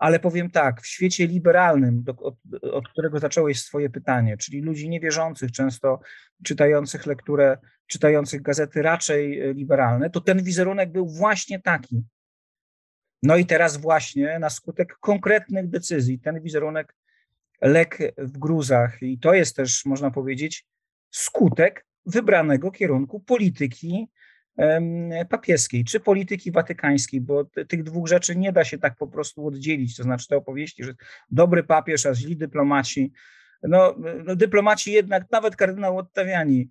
Speaker 4: Ale powiem tak, w świecie liberalnym, do, od, od, którego zacząłeś swoje pytanie, czyli ludzi niewierzących, często czytających lekturę, czytających gazety raczej e, liberalne, to ten wizerunek był właśnie taki. No i teraz właśnie na skutek konkretnych decyzji ten wizerunek legł w gruzach i to jest też, można powiedzieć, skutek wybranego kierunku polityki papieskiej czy polityki watykańskiej, bo tych dwóch rzeczy nie da się tak po prostu oddzielić. To znaczy te opowieści, że dobry papież, a źli dyplomaci. No, no dyplomaci jednak, nawet kardynał Ottawiani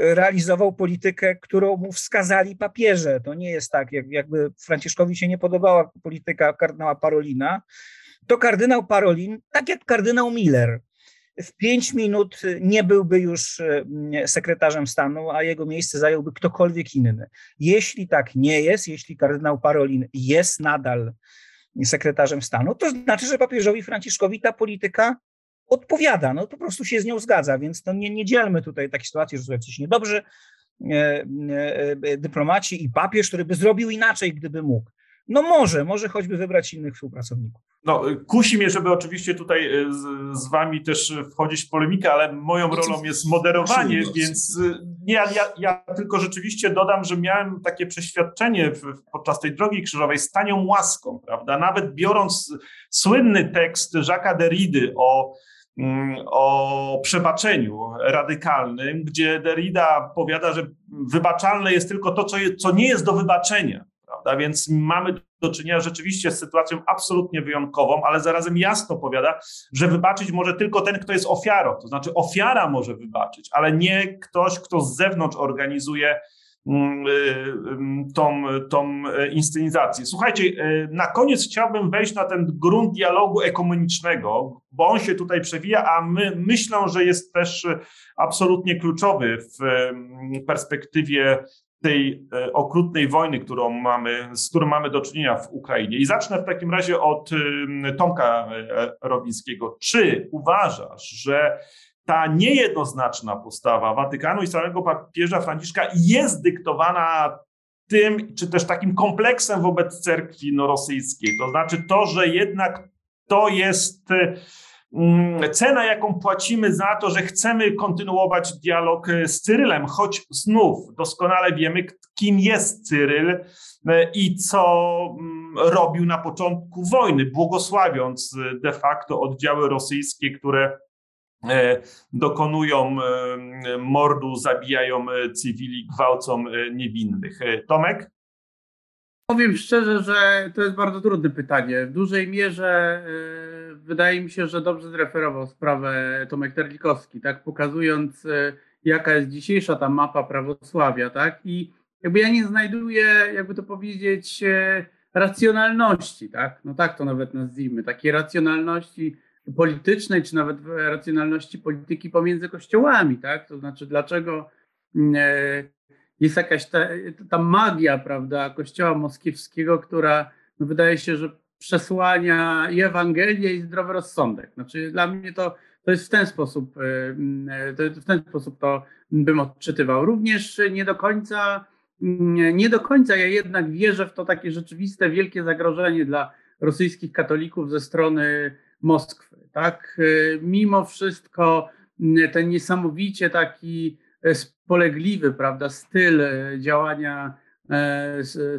Speaker 4: realizował politykę, którą mu wskazali papieże. To nie jest tak, jak, jakby Franciszkowi się nie podobała polityka kardynała Parolina, to kardynał Parolin, tak jak kardynał Miller, w pięć minut nie byłby już e, sekretarzem stanu, a jego miejsce zająłby ktokolwiek inny. Jeśli tak nie jest, jeśli kardynał Parolin jest nadal sekretarzem stanu, to znaczy, że papieżowi Franciszkowi ta polityka odpowiada, no po prostu się z nią zgadza, więc to nie, nie dzielmy tutaj takiej sytuacji, że są jacyś niedobrzy e, e, dyplomaci i papież, który by zrobił inaczej, gdyby mógł. No może, może choćby wybrać innych współpracowników.
Speaker 2: No, kusi mnie, żeby oczywiście tutaj e, z, z wami też wchodzić w polemikę, ale moją rolą jest moderowanie, więc e, nie, ja, ja tylko rzeczywiście dodam, że miałem takie przeświadczenie w, podczas tej drogi krzyżowej z tanią łaską, prawda? Nawet biorąc słynny tekst Jacques'a Derrida o mm, o przebaczeniu radykalnym, gdzie Derrida powiada, że wybaczalne jest tylko to, co, je, co nie jest do wybaczenia prawda? Więc mamy do czynienia rzeczywiście z sytuacją absolutnie wyjątkową, ale zarazem jasno powiada, że wybaczyć może tylko ten, kto jest ofiarą. To znaczy ofiara może wybaczyć, ale nie ktoś, kto z zewnątrz organizuje mm, y, y, tą, tą inscenizację. Słuchajcie, y, na koniec chciałbym wejść na ten grunt dialogu ekumenicznego, bo on się tutaj przewija, a my myślę, że jest też absolutnie kluczowy w perspektywie tej e, okrutnej wojny, którą mamy, z którą mamy do czynienia w Ukrainie. I zacznę w takim razie od Tomka e, Robińskiego. Czy uważasz, że ta niejednoznaczna postawa Watykanu i samego papieża Franciszka jest dyktowana tym, czy też takim kompleksem wobec cerkwi rosyjskiej? To znaczy to, że jednak to jest Mm, cena, jaką płacimy za to, że chcemy kontynuować dialog e, z Cyrylem, choć znów doskonale wiemy, kim jest Cyryl e, i co mm, robił na początku wojny, błogosławiąc e, de facto oddziały rosyjskie, które dokonują mordu, zabijają cywili, gwałcą niewinnych. Tomek?
Speaker 6: Powiem szczerze, że to jest bardzo trudne pytanie. W dużej mierze wydaje mi się, że dobrze zreferował sprawę Tomek Terlikowski, tak, pokazując yy, jaka jest dzisiejsza ta mapa prawosławia, tak, i jakby ja nie znajduję, jakby to powiedzieć, yy, racjonalności, tak, no tak to nawet nazwijmy, takiej racjonalności politycznej, czy nawet racjonalności polityki pomiędzy kościołami, tak, to znaczy dlaczego jest jakaś ta, ta magia, prawda, kościoła moskiewskiego, która no wydaje się, że przesłania i Ewangelię i zdrowy rozsądek. Znaczy dla mnie to, to jest w ten sposób, w ten sposób to bym odczytywał. Również nie do końca, nie do końca ja jednak wierzę w to takie rzeczywiste wielkie zagrożenie dla rosyjskich katolików ze strony Moskwy. Tak? Mimo wszystko ten niesamowicie taki spolegliwy, prawda, styl działania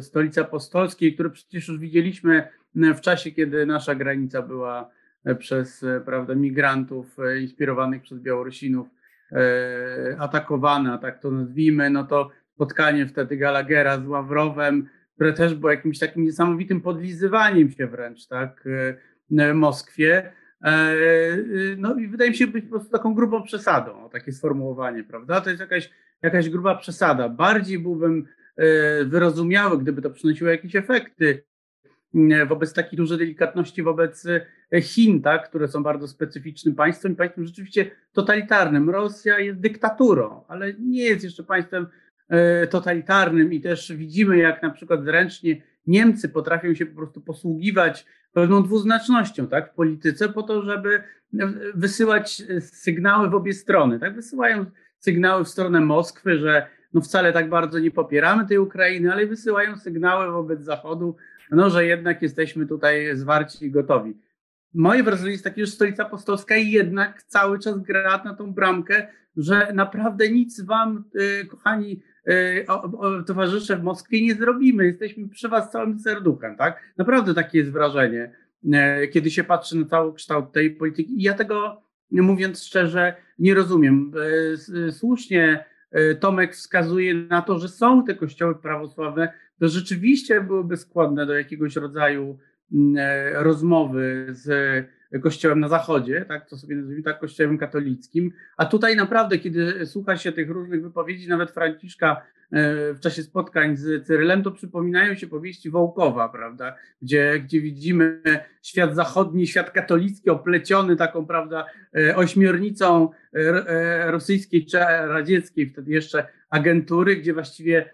Speaker 6: stolicy apostolskiej, który przecież już widzieliśmy w czasie, kiedy nasza granica była przez prawda, migrantów inspirowanych przez Białorusinów atakowana, tak to nazwijmy, no to spotkanie wtedy Gallaghera z Ławrowem, które też było jakimś takim niesamowitym podlizywaniem się wręcz, tak, Moskwie. No i wydaje mi się być po prostu taką grubą przesadą, takie sformułowanie, prawda? To jest jakaś, jakaś gruba przesada. Bardziej byłbym wyrozumiały, gdyby to przynosiło jakieś efekty wobec takiej dużej delikatności wobec Chin, tak, które są bardzo specyficznym państwem państwem rzeczywiście totalitarnym. Rosja jest dyktaturą, ale nie jest jeszcze państwem E, totalitarnym i też widzimy, jak na przykład zręcznie Niemcy potrafią się po prostu posługiwać pewną dwuznacznością tak, w polityce po to, żeby wysyłać sygnały w obie strony. Tak? Wysyłają sygnały w stronę Moskwy, że no wcale tak bardzo nie popieramy tej Ukrainy, ale wysyłają sygnały wobec Zachodu, no, że jednak jesteśmy tutaj zwarci i gotowi. Moje wrażenie jest takie, że stolica apostolska jednak cały czas gra na tą bramkę, że naprawdę nic wam, y, kochani y, towarzysze w Moskwie, nie zrobimy. Jesteśmy przy was całym serduchem, tak? Naprawdę takie jest wrażenie, y, kiedy się patrzy na cały kształt tej polityki. I ja tego, mówiąc szczerze, nie rozumiem. Słusznie Tomek wskazuje na to, że są te kościoły prawosławne, to rzeczywiście byłyby skłonne do jakiegoś rodzaju rozmowy z kościołem na zachodzie, tak, to sobie nazwijmy tak, kościołem katolickim, a tutaj naprawdę, kiedy słucha się tych różnych wypowiedzi, nawet Franciszka e, w czasie spotkań z Cyrylem, to przypominają się powieści Wołkowa, prawda, gdzie, gdzie widzimy świat zachodni, świat katolicki opleciony taką, prawda, e, ośmiornicą e, rosyjskiej czy radzieckiej, wtedy jeszcze agentury, gdzie właściwie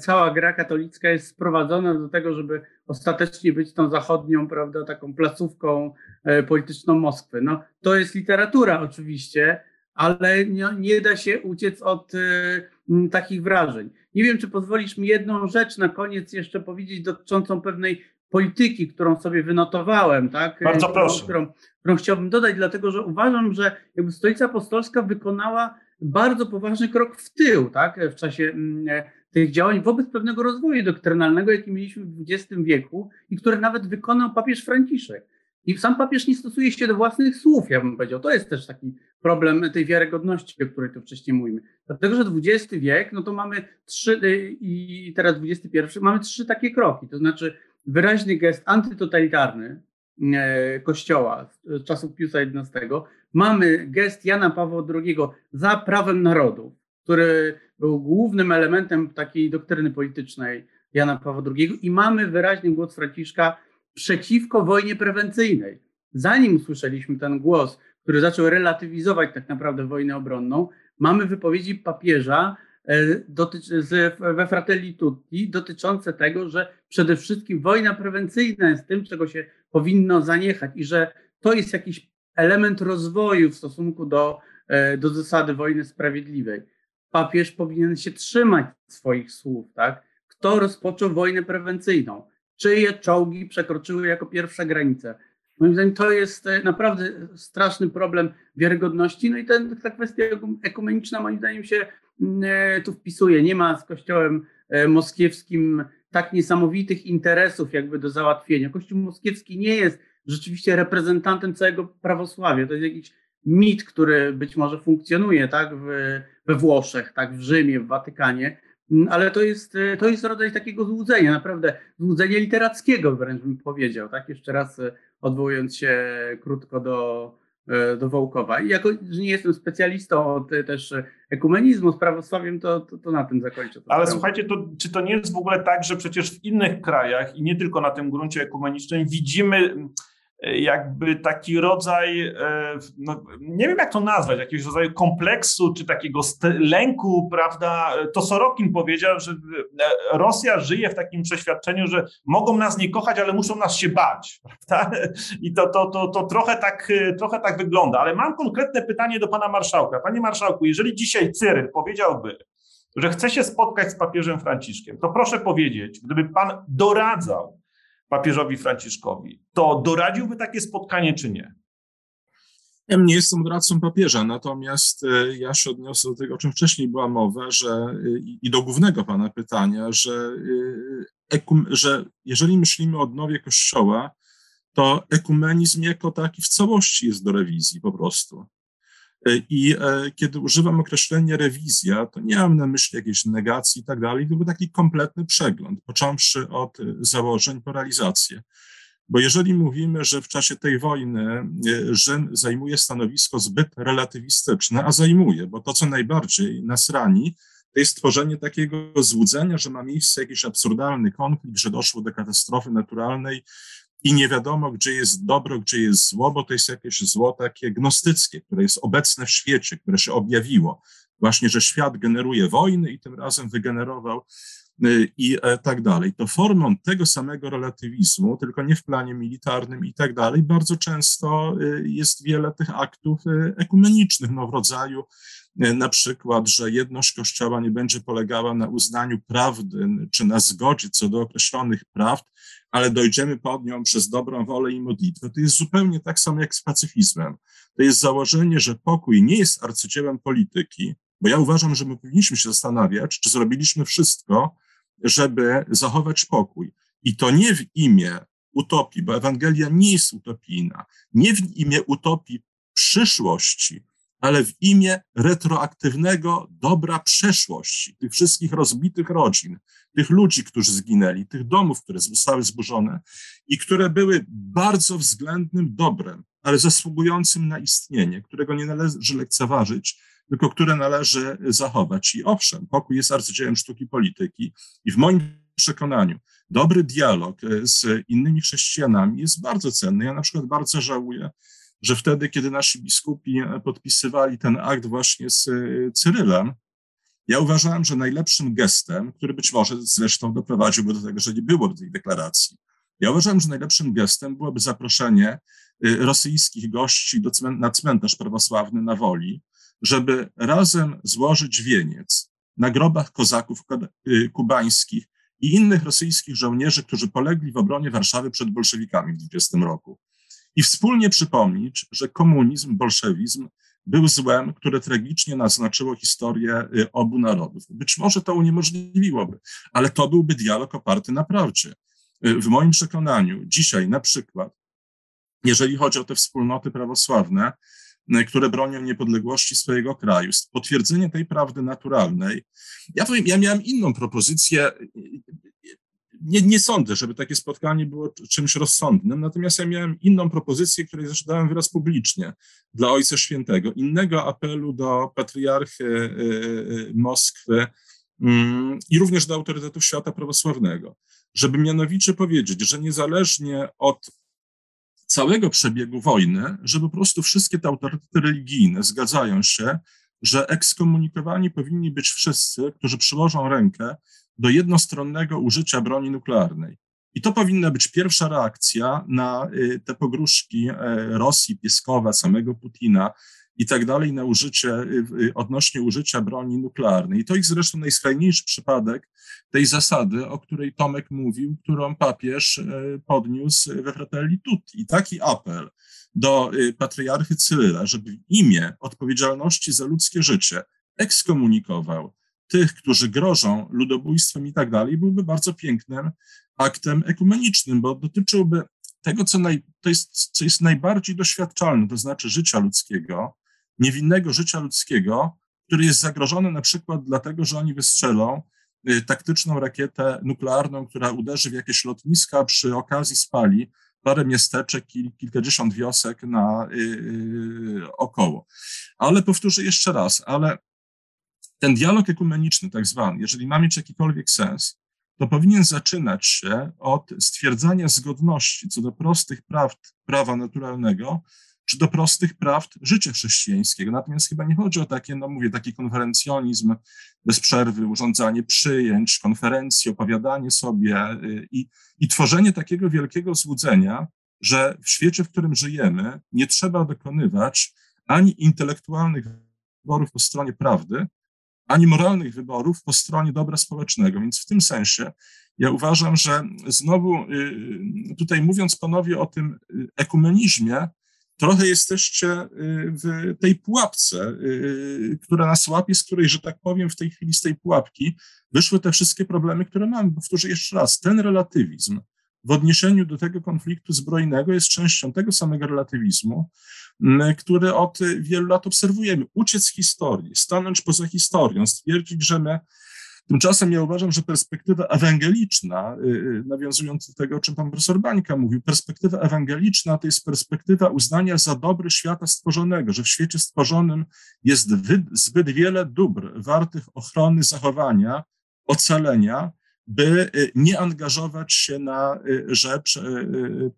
Speaker 6: cała gra katolicka jest sprowadzona do tego, żeby ostatecznie być tą zachodnią, prawda, taką placówką e, polityczną Moskwy. No, to jest literatura oczywiście, ale nie, nie da się uciec od y, takich wrażeń. Nie wiem, czy pozwolisz mi jedną rzecz na koniec jeszcze powiedzieć dotyczącą pewnej polityki, którą sobie wynotowałem, tak?
Speaker 2: Bardzo proszę.
Speaker 6: Którą, którą chciałbym dodać, dlatego że uważam, że jakby Stolica Apostolska wykonała bardzo poważny krok w tył, tak? W czasie tych działań wobec pewnego rozwoju doktrynalnego, jaki mieliśmy w XX wieku i które nawet wykonał papież Franciszek. I sam papież nie stosuje się do własnych słów, ja bym powiedział. To jest też taki problem tej wiarygodności, o której tu wcześniej mówimy. Dlatego, że XX wiek, no to mamy trzy, y, i teraz XXI, mamy trzy takie kroki. To znaczy wyraźny gest antytotalitarny e, Kościoła z czasów Piusa XI. Mamy gest Jana Pawła II za prawem narodu, który był głównym elementem takiej doktryny politycznej Jana Pawła II i mamy wyraźny głos Franciszka przeciwko wojnie prewencyjnej. Zanim usłyszeliśmy ten głos, który zaczął relatywizować tak naprawdę wojnę obronną, mamy wypowiedzi papieża e, we Fratelli Tutti dotyczące tego, że przede wszystkim wojna prewencyjna jest tym, czego się powinno zaniechać i że to jest jakiś element rozwoju w stosunku do, e, do zasady wojny sprawiedliwej papież powinien się trzymać swoich słów, tak? Kto rozpoczął wojnę prewencyjną? Czyje czołgi przekroczyły jako pierwsza granicę? Moim zdaniem to jest e, naprawdę straszny problem wiarygodności. No i ten, ta kwestia ekumeniczna moim zdaniem się mm, e, tu wpisuje. Nie ma z Kościołem e, moskiewskim tak niesamowitych interesów jakby do załatwienia. Kościół moskiewski nie jest rzeczywiście reprezentantem całego prawosławia. To jest jakiś mit, który być może funkcjonuje tak, w, we Włoszech, tak, w Rzymie, w Watykanie, mm, ale to jest, to jest rodzaj takiego złudzenia, naprawdę złudzenia literackiego wręcz bym powiedział, tak, jeszcze raz e, odwołując się krótko do, e, do Wołkowa. I jako, że nie jestem specjalistą od też ekumenizmu z prawosławiem, to, to, to na tym zakończę.
Speaker 2: Ale słuchajcie, to, czy to nie jest w ogóle tak, że przecież w innych krajach i nie tylko na tym gruncie ekumenicznym widzimy jakby taki rodzaj, e, no, nie wiem jak to nazwać, jakiegoś rodzaju kompleksu czy takiego lęku, prawda? To Sorokin powiedział, że e, Rosja żyje w takim przeświadczeniu, że mogą nas nie kochać, ale muszą nas się bać, [laughs] prawda? I to, to, to, to trochę, tak, trochę tak wygląda. Ale mam konkretne pytanie do pana marszałka. Panie marszałku, jeżeli dzisiaj Cyryl powiedziałby, że chce się spotkać z papieżem Franciszkiem, to proszę powiedzieć, gdyby pan doradzał papieżowi Franciszkowi, to doradziłby takie spotkanie, czy nie?
Speaker 5: Ja nie jestem doradcą papieża, natomiast e, ja się odniosę do tego, o czym wcześniej była mowa, że e, i do głównego pana pytania, że, e, że jeżeli myślimy o odnowie Kościoła, to ekumenizm jako taki w całości jest do rewizji po prostu. I kiedy używam określenia rewizja, to nie mam na myśli jakiejś negacji i tak dalej, tylko taki kompletny przegląd, począwszy od założeń po realizację. Bo jeżeli mówimy, że w czasie tej wojny Rzym zajmuje stanowisko zbyt relatywistyczne, a zajmuje, bo to, co najbardziej nas rani, to jest tworzenie takiego złudzenia, że ma miejsce jakiś absurdalny konflikt, że doszło do katastrofy naturalnej i nie wiadomo, gdzie jest dobro, gdzie jest zło, bo to jest jakieś zło takie gnostyckie, które jest obecne w świecie, które się objawiło. Właśnie, że świat generuje wojny i tym razem wygenerował y, i e, tak dalej. To formą tego samego relatywizmu, tylko nie w planie militarnym i tak dalej, bardzo często y, jest wiele tych aktów y, ekumenicznych, no w rodzaju na przykład, że jedność Kościoła nie będzie polegała na uznaniu prawdy czy na zgodzie co do określonych prawd, ale dojdziemy pod nią przez dobrą wolę i modlitwę. To jest zupełnie tak samo jak z pacyfizmem. To jest założenie, że pokój nie jest arcydziełem polityki, bo ja uważam, że my powinniśmy się zastanawiać, czy zrobiliśmy wszystko, żeby zachować pokój. I to nie w imię utopii, bo Ewangelia nie jest utopijna, nie w imię utopii przyszłości, ale w imię retroaktywnego dobra przeszłości, tych wszystkich rozbitych rodzin, tych ludzi, którzy zginęli, tych domów, które zostały zburzone i które były bardzo względnym dobrem, ale zasługującym na istnienie, którego nie należy lekceważyć, tylko które należy zachować. I owszem, pokój jest arcydziełem sztuki polityki i w moim przekonaniu dobry dialog z innymi chrześcijanami jest bardzo cenny. Ja na przykład bardzo żałuję, że wtedy, kiedy nasi biskupi e, podpisywali ten akt właśnie z e, Cyrylem, ja uważałem, że najlepszym gestem, który być może zresztą doprowadziłby do tego, że nie było tej deklaracji, ja uważałem, że najlepszym gestem byłoby zaproszenie e, rosyjskich gości do, na cmentarz prawosławny na Woli, żeby razem złożyć wieniec na grobach kozaków kubańskich i innych rosyjskich żołnierzy, którzy polegli w obronie Warszawy przed bolszewikami w 20 roku i wspólnie przypomnieć, że komunizm, bolszewizm był złem, które tragicznie naznaczyło historię y, obu narodów. Być może to uniemożliwiłoby, ale to byłby dialog oparty na prawdzie. Y, w moim przekonaniu dzisiaj na przykład, jeżeli chodzi o te wspólnoty prawosławne, y, które bronią niepodległości swojego kraju, potwierdzenie tej prawdy naturalnej. Ja powiem, ja miałem inną propozycję nie, nie sądzę, żeby takie spotkanie było czymś rozsądnym, natomiast ja miałem inną propozycję, której zresztą dałem wyraz publicznie dla Ojca Świętego, innego apelu do patriarchy e, e, Moskwy mm, i również do autorytetów świata prawosławnego, żeby mianowicie powiedzieć, że niezależnie od całego przebiegu wojny, że po prostu wszystkie te autorytety religijne zgadzają się, że ekskomunikowani powinni być wszyscy, którzy przyłożą rękę do jednostronnego użycia broni nuklearnej. I to powinna być pierwsza reakcja na y, te pogróżki e, Rosji, Pieskowa, samego Putina i tak dalej na użycie, y, y, odnośnie użycia broni nuklearnej. I to jest zresztą najskrajniejszy przypadek tej zasady, o której Tomek mówił, którą papież e, podniósł we Fratelli Tutti. I taki apel do patriarchy Cyryla, żeby w imię odpowiedzialności za ludzkie życie ekskomunikował tych, którzy grożą ludobójstwem i tak dalej, byłby bardzo pięknym aktem ekumenicznym, bo dotyczyłby tego, co, naj, to jest, co jest najbardziej doświadczalne, to znaczy życia ludzkiego, niewinnego życia ludzkiego, który jest zagrożony na przykład dlatego, że oni wystrzelą y, taktyczną rakietę nuklearną, która uderzy w jakieś lotniska, przy okazji spali parę miasteczek i kilkadziesiąt wiosek na y, y, około. Ale powtórzę jeszcze raz, ale ten dialog ekumeniczny, tak zwany, jeżeli ma mieć jakikolwiek sens, to powinien zaczynać się od stwierdzania zgodności co do prostych praw prawa naturalnego, czy do prostych praw życia chrześcijańskiego. Natomiast chyba nie chodzi o takie, no mówię, taki konferencjonizm bez przerwy, urządzanie przyjęć, konferencji, opowiadanie sobie y, i, i tworzenie takiego wielkiego złudzenia, że w świecie, w którym żyjemy, nie trzeba dokonywać ani intelektualnych wyborów po stronie prawdy, ani moralnych wyborów po stronie dobra społecznego. Więc w tym sensie ja uważam, że znowu y, tutaj mówiąc panowie o tym y, ekumenizmie, trochę jesteście y, w tej pułapce, która nas łapie, z której, że tak powiem, w tej chwili z tej pułapki wyszły te wszystkie problemy, które mamy. Powtórzę jeszcze raz, ten relatywizm w odniesieniu do tego konfliktu zbrojnego jest częścią tego samego relatywizmu, który od wielu lat obserwujemy. Uciec z historii, stanąć poza historią, stwierdzić, że my Tymczasem ja uważam, że perspektywa ewangeliczna, y, y, nawiązując do tego, o czym pan profesor Bańka mówił, perspektywa ewangeliczna to jest perspektywa uznania za dobry świata stworzonego, że w świecie stworzonym jest zbyt wiele dóbr wartych ochrony, zachowania, ocalenia, by y, nie angażować się na rzecz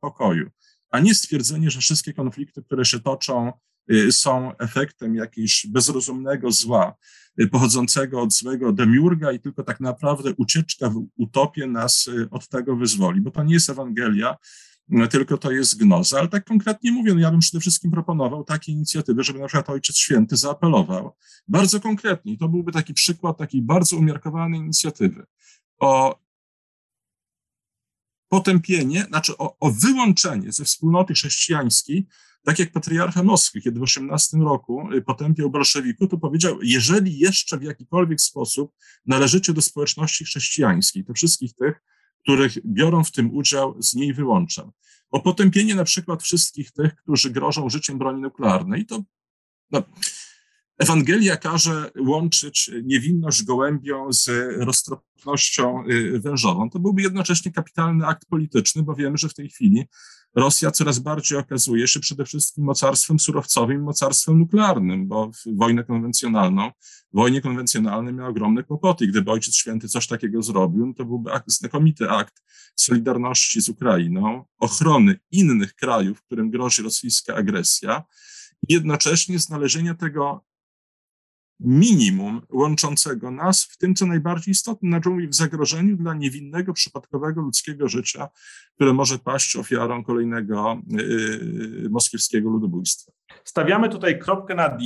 Speaker 5: pokoju, a nie stwierdzenie, że wszystkie konflikty, które się toczą, są efektem jakiegoś bezrozumnego zła pochodzącego od złego demiurga i tylko tak naprawdę ucieczka w utopię nas od tego wyzwoli, bo to nie jest Ewangelia, tylko to jest gnoza. Ale tak konkretnie mówiąc, ja bym przede wszystkim proponował takie inicjatywy, żeby na przykład Ojciec Święty zaapelował. Bardzo konkretnie, i to byłby taki przykład takiej bardzo umiarkowanej inicjatywy, o potępienie, znaczy o, o wyłączenie ze wspólnoty chrześcijańskiej, tak jak patriarcha Moskwy, kiedy w 18 roku y, potępiał bolszewików, to powiedział, jeżeli jeszcze w jakikolwiek sposób należycie do społeczności chrześcijańskiej, to wszystkich tych, których biorą w tym udział, z niej wyłączam. O potępienie na przykład wszystkich tych, którzy grożą życiem broni nuklearnej, to no, Ewangelia każe łączyć niewinność gołębią z roztropnością y, wężową. To byłby jednocześnie kapitalny akt polityczny, bo wiemy, że w tej chwili Rosja coraz bardziej okazuje się przede wszystkim mocarstwem surowcowym mocarstwem nuklearnym, bo w wojnę konwencjonalną, w wojnie konwencjonalnej miał ogromne kłopoty. Gdyby Ojciec Święty coś takiego zrobił, to byłby akt, znakomity akt solidarności z Ukrainą, ochrony innych krajów, którym grozi rosyjska agresja, i jednocześnie znalezienia tego minimum łączącego nas w tym, co najbardziej istotne, na czym w zagrożeniu dla niewinnego, przypadkowego ludzkiego życia, które może paść ofiarą kolejnego yy, moskiewskiego ludobójstwa.
Speaker 2: Stawiamy tutaj kropkę na D.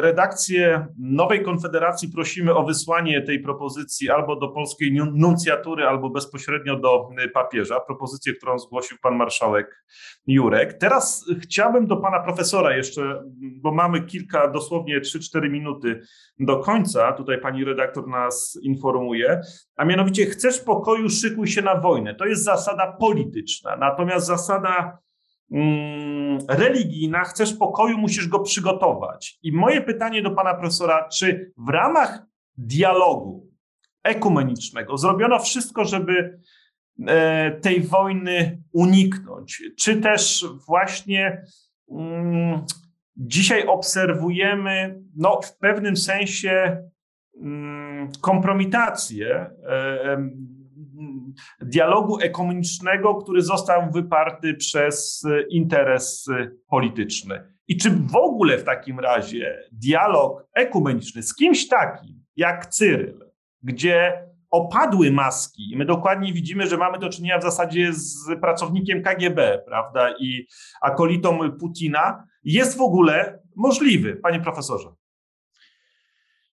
Speaker 2: Redakcję Nowej Konfederacji prosimy o wysłanie tej propozycji albo do polskiej nuncjatury, albo bezpośrednio do papieża. Propozycję, którą zgłosił pan marszałek Jurek. Teraz chciałbym do pana profesora jeszcze, bo mamy kilka, dosłownie 3-4 minuty do końca. Tutaj pani redaktor nas informuje. A mianowicie, chcesz pokoju, szykuj się na wojnę. To jest zasada polityczna. Natomiast zasada religijna, chcesz pokoju, musisz go przygotować. I moje pytanie do pana profesora, czy w ramach dialogu ekumenicznego zrobiono wszystko, żeby e, tej wojny uniknąć? Czy też właśnie mm, dzisiaj obserwujemy no, w pewnym sensie mm, kompromitację e, dialogu ekonomicznego, który został wyparty przez interes polityczny. I czy w ogóle w takim razie dialog ekumeniczny z kimś takim jak Cyryl, gdzie opadły maski i my dokładnie widzimy, że mamy do czynienia w zasadzie z pracownikiem KGB, prawda, i akolitą Putina, jest w ogóle możliwy, panie profesorze?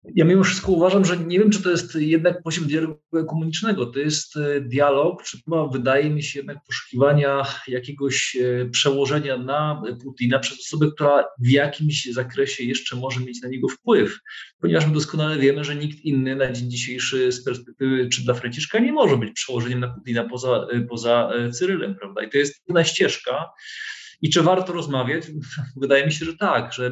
Speaker 3: Ja mimo wszystko uważam, że nie wiem, czy to jest jednak poziom dialogu komunicznego. To jest e, dialog, czy chyba wydaje mi się jednak poszukiwania jakiegoś e, przełożenia na Putina przez osobę, która w jakimś zakresie jeszcze może mieć na niego wpływ. Ponieważ my doskonale wiemy, że nikt inny na dzień dzisiejszy z perspektywy czy dla Franciszka nie może być przełożeniem na Putina poza, e, poza Cyrylem, prawda? I to jest jedna ścieżka, i czy warto rozmawiać? [laughs] Wydaje mi się, że tak, że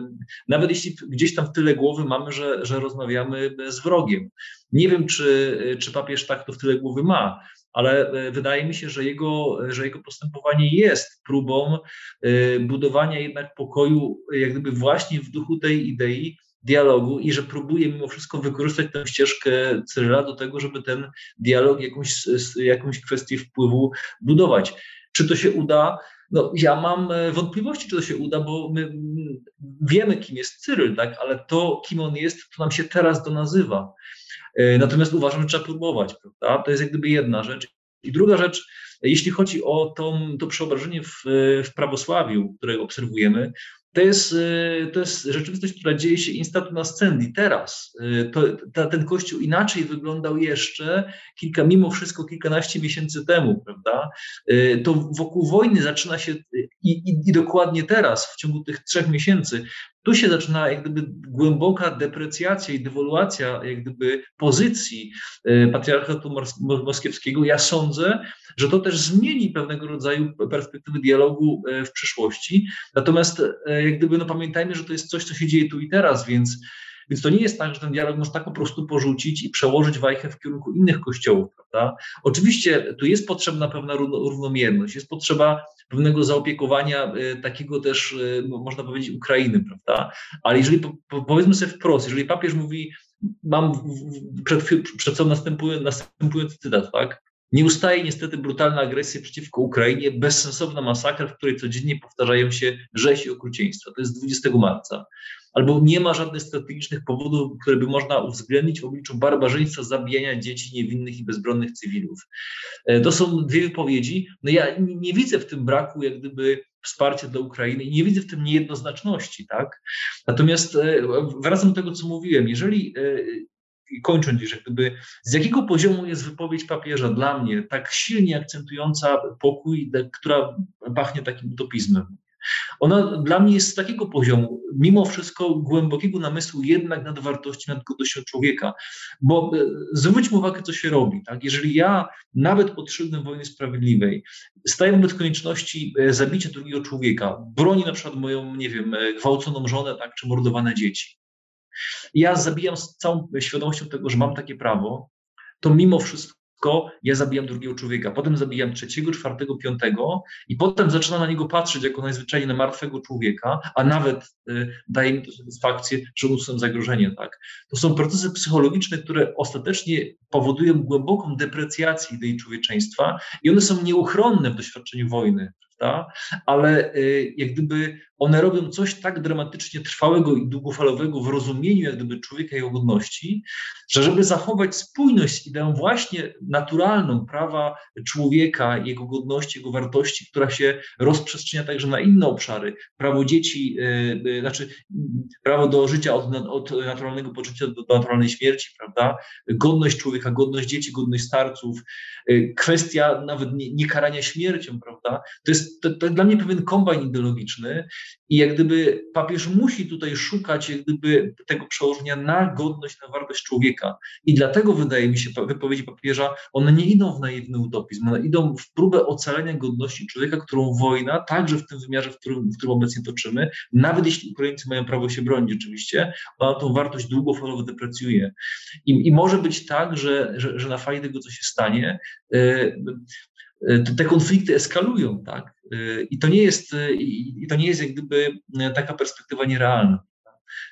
Speaker 3: nawet jeśli gdzieś tam w tyle głowy mamy, że, że rozmawiamy z wrogiem. Nie wiem, czy, czy papież tak to w tyle głowy ma, ale e, wydaje mi się, że jego, że jego postępowanie jest próbą e, budowania jednak pokoju, jak gdyby właśnie w duchu tej idei dialogu i że próbuje mimo wszystko wykorzystać tę ścieżkę Cyryla do tego, żeby ten dialog, jakąś, jakąś kwestię wpływu budować. Czy to się uda? No, ja mam e, wątpliwości, czy to się uda, bo my wiemy, kim jest Cyryl, tak? ale to, kim on jest, to nam się teraz donazywa. E, natomiast uważam, że trzeba próbować. Prawda? To jest jak gdyby jedna rzecz. I druga rzecz, jeśli chodzi o to, to przeobrażenie w, w prawosławiu, które obserwujemy, to jest, y, to jest rzeczywistość, która dzieje się instatu nascendi teraz. Y, to, ta, ten kościół inaczej wyglądał jeszcze kilka, mimo wszystko kilkanaście miesięcy temu, prawda? Y, to wokół wojny zaczyna się i, i, i dokładnie teraz, w ciągu tych trzech miesięcy, tu się zaczyna jak gdyby głęboka deprecjacja i dewaluacja jak gdyby pozycji e, patriarchatu moskiewskiego. Ja sądzę, że to też zmieni pewnego rodzaju perspektywy dialogu e, w przyszłości. Natomiast e, jak gdyby no pamiętajmy, że to jest coś, co się dzieje tu i teraz, więc więc to nie jest tak, że ten dialog można tak po prostu porzucić i przełożyć wajchę w kierunku innych kościołów, prawda? Oczywiście tu jest potrzebna pewna równomierność, jest potrzeba pewnego zaopiekowania y, takiego też, y, można powiedzieć, Ukrainy, prawda? Ale jeżeli, powiedzmy sobie wprost, jeżeli papież mówi, mam przed, przed sobą następujący, następujący cytat, tak? Nie ustaje niestety brutalna agresja przeciwko Ukrainie, bezsensowna masakra, w której codziennie powtarzają się rzeź i okrucieństwa. To jest 20 marca albo nie ma żadnych strategicznych powodów, które by można uwzględnić w obliczu barbarzyństwa zabijania dzieci niewinnych i bezbronnych cywilów. E, to są dwie wypowiedzi. No ja nie widzę w tym braku jak gdyby wsparcia dla Ukrainy i nie widzę w tym niejednoznaczności, tak? Natomiast e, wracam do tego, co mówiłem, jeżeli e, kończąc, że gdyby z jakiego poziomu jest wypowiedź papieża dla mnie tak silnie akcentująca pokój, która pachnie takim utopizmem. Ona dla mnie jest z takiego poziomu, mimo wszystko głębokiego namysłu jednak nad wartości, nad godnością człowieka. Bo e, zwróćmy uwagę, co się robi. Tak? Jeżeli ja nawet pod szyldem wojny sprawiedliwej staję wobec konieczności e, zabicia drugiego człowieka, broni na przykład moją, nie wiem, e, gwałconą żonę, tak, czy mordowane dzieci, ja zabijam z całą świadomością tego, że mam takie prawo, to mimo wszystko ja zabijam drugiego człowieka, potem zabijam trzeciego, czwartego, piątego i potem zaczynam na niego patrzeć jako najzwyczajniej na martwego człowieka, a nawet y, daje mi to satysfakcję, że usunę zagrożenie. Tak? To są procesy psychologiczne, które ostatecznie powodują głęboką deprecjację idei człowieczeństwa i one są nieuchronne w doświadczeniu wojny prawda? ale y, jak gdyby one robią coś tak dramatycznie trwałego i długofalowego w rozumieniu jak gdyby człowieka i jego godności, że żeby zachować spójność z ideą właśnie naturalną prawa człowieka, jego godności, jego wartości, która się rozprzestrzenia także na inne obszary, prawo dzieci, yy, znaczy prawo do życia od, od naturalnego poczucia do, do, naturalnej śmierci, prawda? Godność człowieka, godność dzieci, godność starców, yy, kwestia nawet nie, nie karania śmiercią, prawda? To jest to, to dla mnie pewien kombajn ideologiczny, i jak gdyby papież musi tutaj szukać jak gdyby tego przełożenia na godność, na wartość człowieka. I dlatego wydaje mi się, wypowiedzi papieża, one nie idą w naiwny utopizm, one idą w próbę ocalenia godności człowieka, którą wojna, także w tym wymiarze, w którym, w którym obecnie toczymy, nawet jeśli Ukraińcy mają prawo się bronić rzeczywiście, ona tą wartość długofalowo deprecjuje. I, i może być tak, że, że, że na fali tego, co się stanie, yy, te konflikty eskalują, tak? I to nie jest, i to nie jest jak gdyby taka perspektywa nierealna.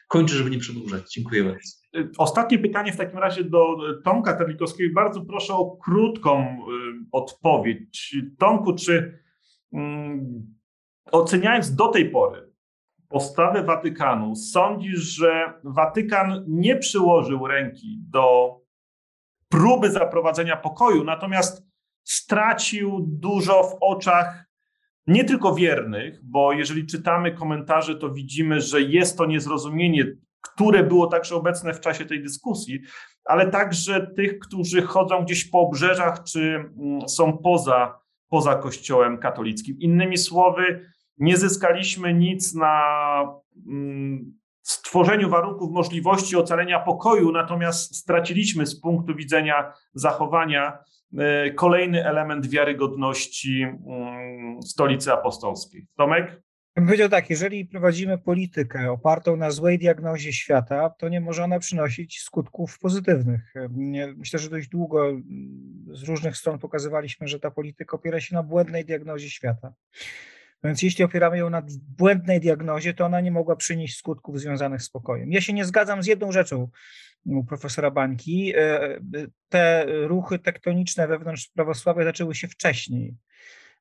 Speaker 3: Kończę, żeby nie przedłużać. Dziękuję bardzo.
Speaker 2: Ostatnie pytanie w takim razie do Tomka Terlikowskiego. Bardzo proszę o krótką odpowiedź. Tomku, czy um, oceniając do tej pory postawę Watykanu, sądzisz, że Watykan nie przyłożył ręki do próby zaprowadzenia pokoju, natomiast stracił dużo w oczach nie tylko wiernych, bo jeżeli czytamy komentarze, to widzimy, że jest to niezrozumienie, które było także obecne w czasie tej dyskusji, ale także tych, którzy chodzą gdzieś po obrzeżach czy mm, są poza, poza Kościołem katolickim. Innymi słowy, nie zyskaliśmy nic na mm, stworzeniu warunków możliwości ocalenia pokoju, natomiast straciliśmy z punktu widzenia zachowania kolejny element wiarygodności mm, stolicy apostolskiej. Tomek?
Speaker 4: Ja bym powiedział tak, jeżeli prowadzimy politykę opartą na złej diagnozie świata, to nie może ona przynosić skutków pozytywnych. Myślę, że dość długo z różnych stron pokazywaliśmy, że ta polityka opiera się na błędnej diagnozie świata. Więc jeśli opieramy ją na błędnej diagnozie, to ona nie mogła przynieść skutków związanych z pokojem. Ja się nie zgadzam z jedną rzeczą u profesora Bańki. E, te ruchy tektoniczne wewnątrz prawosławia zaczęły się wcześniej.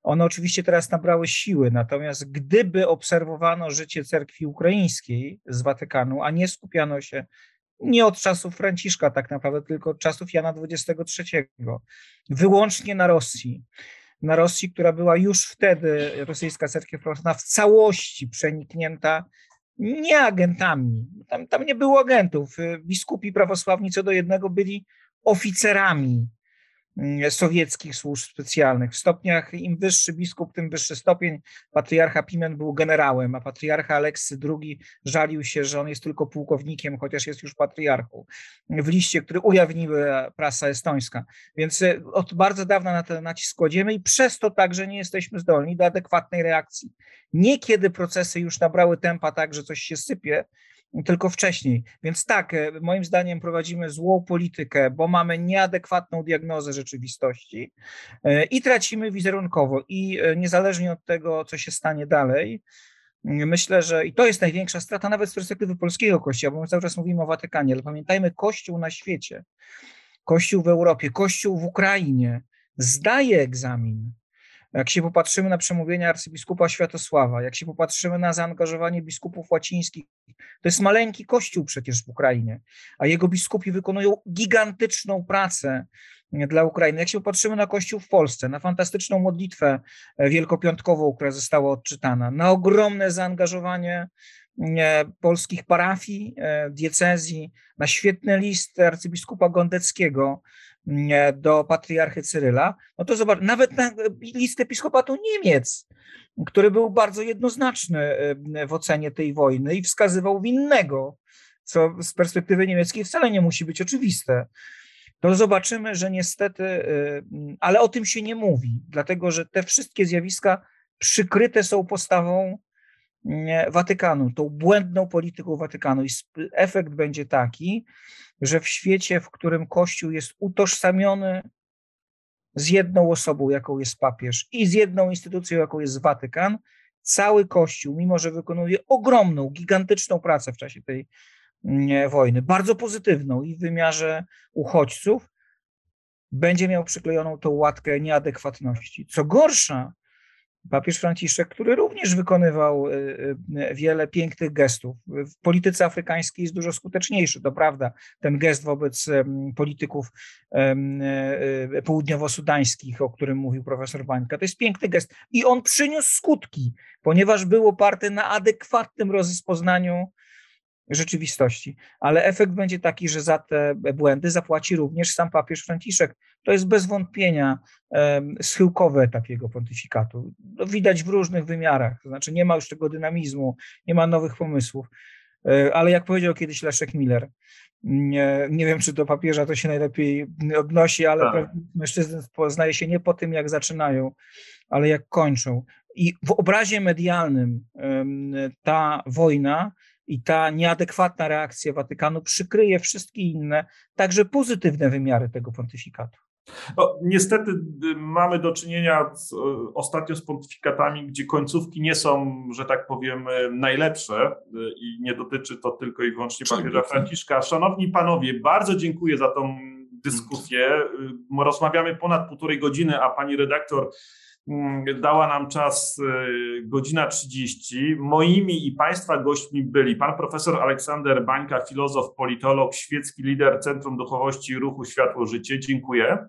Speaker 4: One oczywiście teraz nabrały siły, natomiast gdyby obserwowano życie cerkwi ukraińskiej z Watykanu, a nie skupiano się nie od czasów Franciszka tak naprawdę, tylko od czasów Jana XXIII, wyłącznie na Rosji, na Rosji, która była już wtedy, rosyjska cerkiew prawosławna, w całości przeniknięta nie agentami, tam, tam nie było agentów. Biskupi prawosławni co do jednego byli oficerami sowieckich służb specjalnych. W stopniach im wyższy biskup, tym wyższy stopień. Patriarcha Pimen był generałem, a patriarcha Aleksy II żalił się, że on jest tylko pułkownikiem, chociaż jest już patriarchą. W liście, który ujawniła prasa estońska. Więc e, od bardzo dawna na ten nacisk kładziemy i przez to także nie jesteśmy zdolni do adekwatnej reakcji. Nie kiedy procesy już nabrały tempa tak, że coś się sypie, tylko wcześniej. Więc tak, e, moim zdaniem prowadzimy złą politykę, bo mamy nieadekwatną diagnozę rzeczywistości e, i tracimy wizerunkowo. I e, niezależnie od tego, co się stanie dalej, myślę, że i to jest największa strata nawet z perspektywy polskiego kościoła, bo my cały czas mówimy o Watykanie, ale pamiętajmy, kościół na świecie, kościół w Europie, kościół w Ukrainie zdaje egzamin jak się popatrzymy na przemówienia arcybiskupa Światosława, jak się popatrzymy na zaangażowanie biskupów łacińskich, to jest maleńki kościół przecież w Ukrainie, a jego biskupi wykonują gigantyczną pracę dla Ukrainy. Jak się popatrzymy na kościół w Polsce, na fantastyczną modlitwę wielkopiątkową, która została odczytana, na ogromne zaangażowanie e, polskich parafii, e, diecezji, na świetny list arcybiskupa Gondeckiego, do patriarchy Cyryla, no to zobacz, nawet na list episkopatu Niemiec, który był bardzo jednoznaczny w ocenie tej wojny i wskazywał winnego, co z perspektywy niemieckiej wcale nie musi być oczywiste. To zobaczymy, że niestety, ale o tym się nie mówi, dlatego że te wszystkie zjawiska przykryte są postawą Watykanu, tą błędną polityką Watykanu. I efekt będzie taki, że w świecie, w którym Kościół jest utożsamiony z jedną osobą, jaką jest papież, i z jedną instytucją, jaką jest Watykan, cały Kościół, mimo że wykonuje ogromną, gigantyczną pracę w czasie tej wojny, bardzo pozytywną i w wymiarze uchodźców, będzie miał przyklejoną tą łatkę nieadekwatności. Co gorsza, papież Franciszek, który również wykonywał y, y, wiele pięknych gestów. W polityce afrykańskiej jest dużo skuteczniejszy, to prawda, ten gest wobec polityków y, południowo-sudańskich, o którym mówił profesor Bańka. To jest piękny gest i on przyniósł skutki, ponieważ był oparty na adekwatnym rozpoznaniu rzeczywistości. Ale efekt będzie taki, że za te błędy zapłaci również sam papież Franciszek. To jest bez wątpienia schyłkowy etap jego pontyfikatu. To widać w różnych wymiarach, to znaczy nie ma już tego dynamizmu, nie ma nowych pomysłów. E, ale jak powiedział kiedyś Leszek Miller, nie, nie wiem, czy do papieża to się najlepiej odnosi, ale tak. mężczyzn poznaje się nie po tym, jak zaczynają, ale jak kończą. I w obrazie medialnym ta wojna i ta nieadekwatna reakcja Watykanu przykryje wszystkie inne, także pozytywne wymiary tego pontyfikatu.
Speaker 2: No, niestety y, mamy do czynienia z, y, ostatnio z pontyfikatami, gdzie końcówki nie są, że tak powiem, y, najlepsze i nie dotyczy to tylko i wyłącznie papieża Franciszka. Szanowni panowie, bardzo dziękuję za tą dyskusję. Rozmawiamy ponad półtorej godziny, a pani redaktor Mm, dała nam czas godzina 30. Moimi i Państwa gośćmi byli pan profesor Aleksander Bańka, filozof, politolog, świecki lider Centrum Duchowości Ruchu Światło Życie. Dziękuję.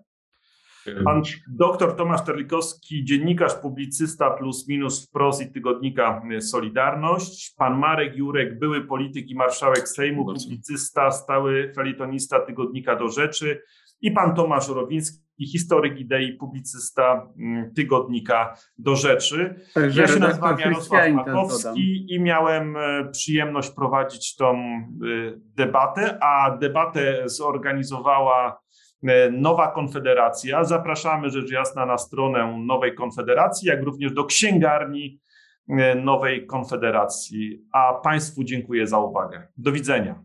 Speaker 2: Pan doktor Tomasz Terlikowski, dziennikarz, publicysta plus minus wprost i tygodnika Solidarność. Pan Marek Jurek, były polityk i marszałek Sejmu, publicysta, stały felitonista tygodnika Do Rzeczy. I pan Tomasz Rowiński, historyk idei, publicysta mm, tygodnika do rzeczy. Także ja się nazywam Jarosław Makowski i miałem e, przyjemność prowadzić tą e, debatę, a debatę zorganizowała Nowa Konfederacja. Zapraszamy rzecz jasna na stronę Nowej Konfederacji, jak również do księgarni Nowej Konfederacji. A Państwu dziękuję za uwagę. Do widzenia.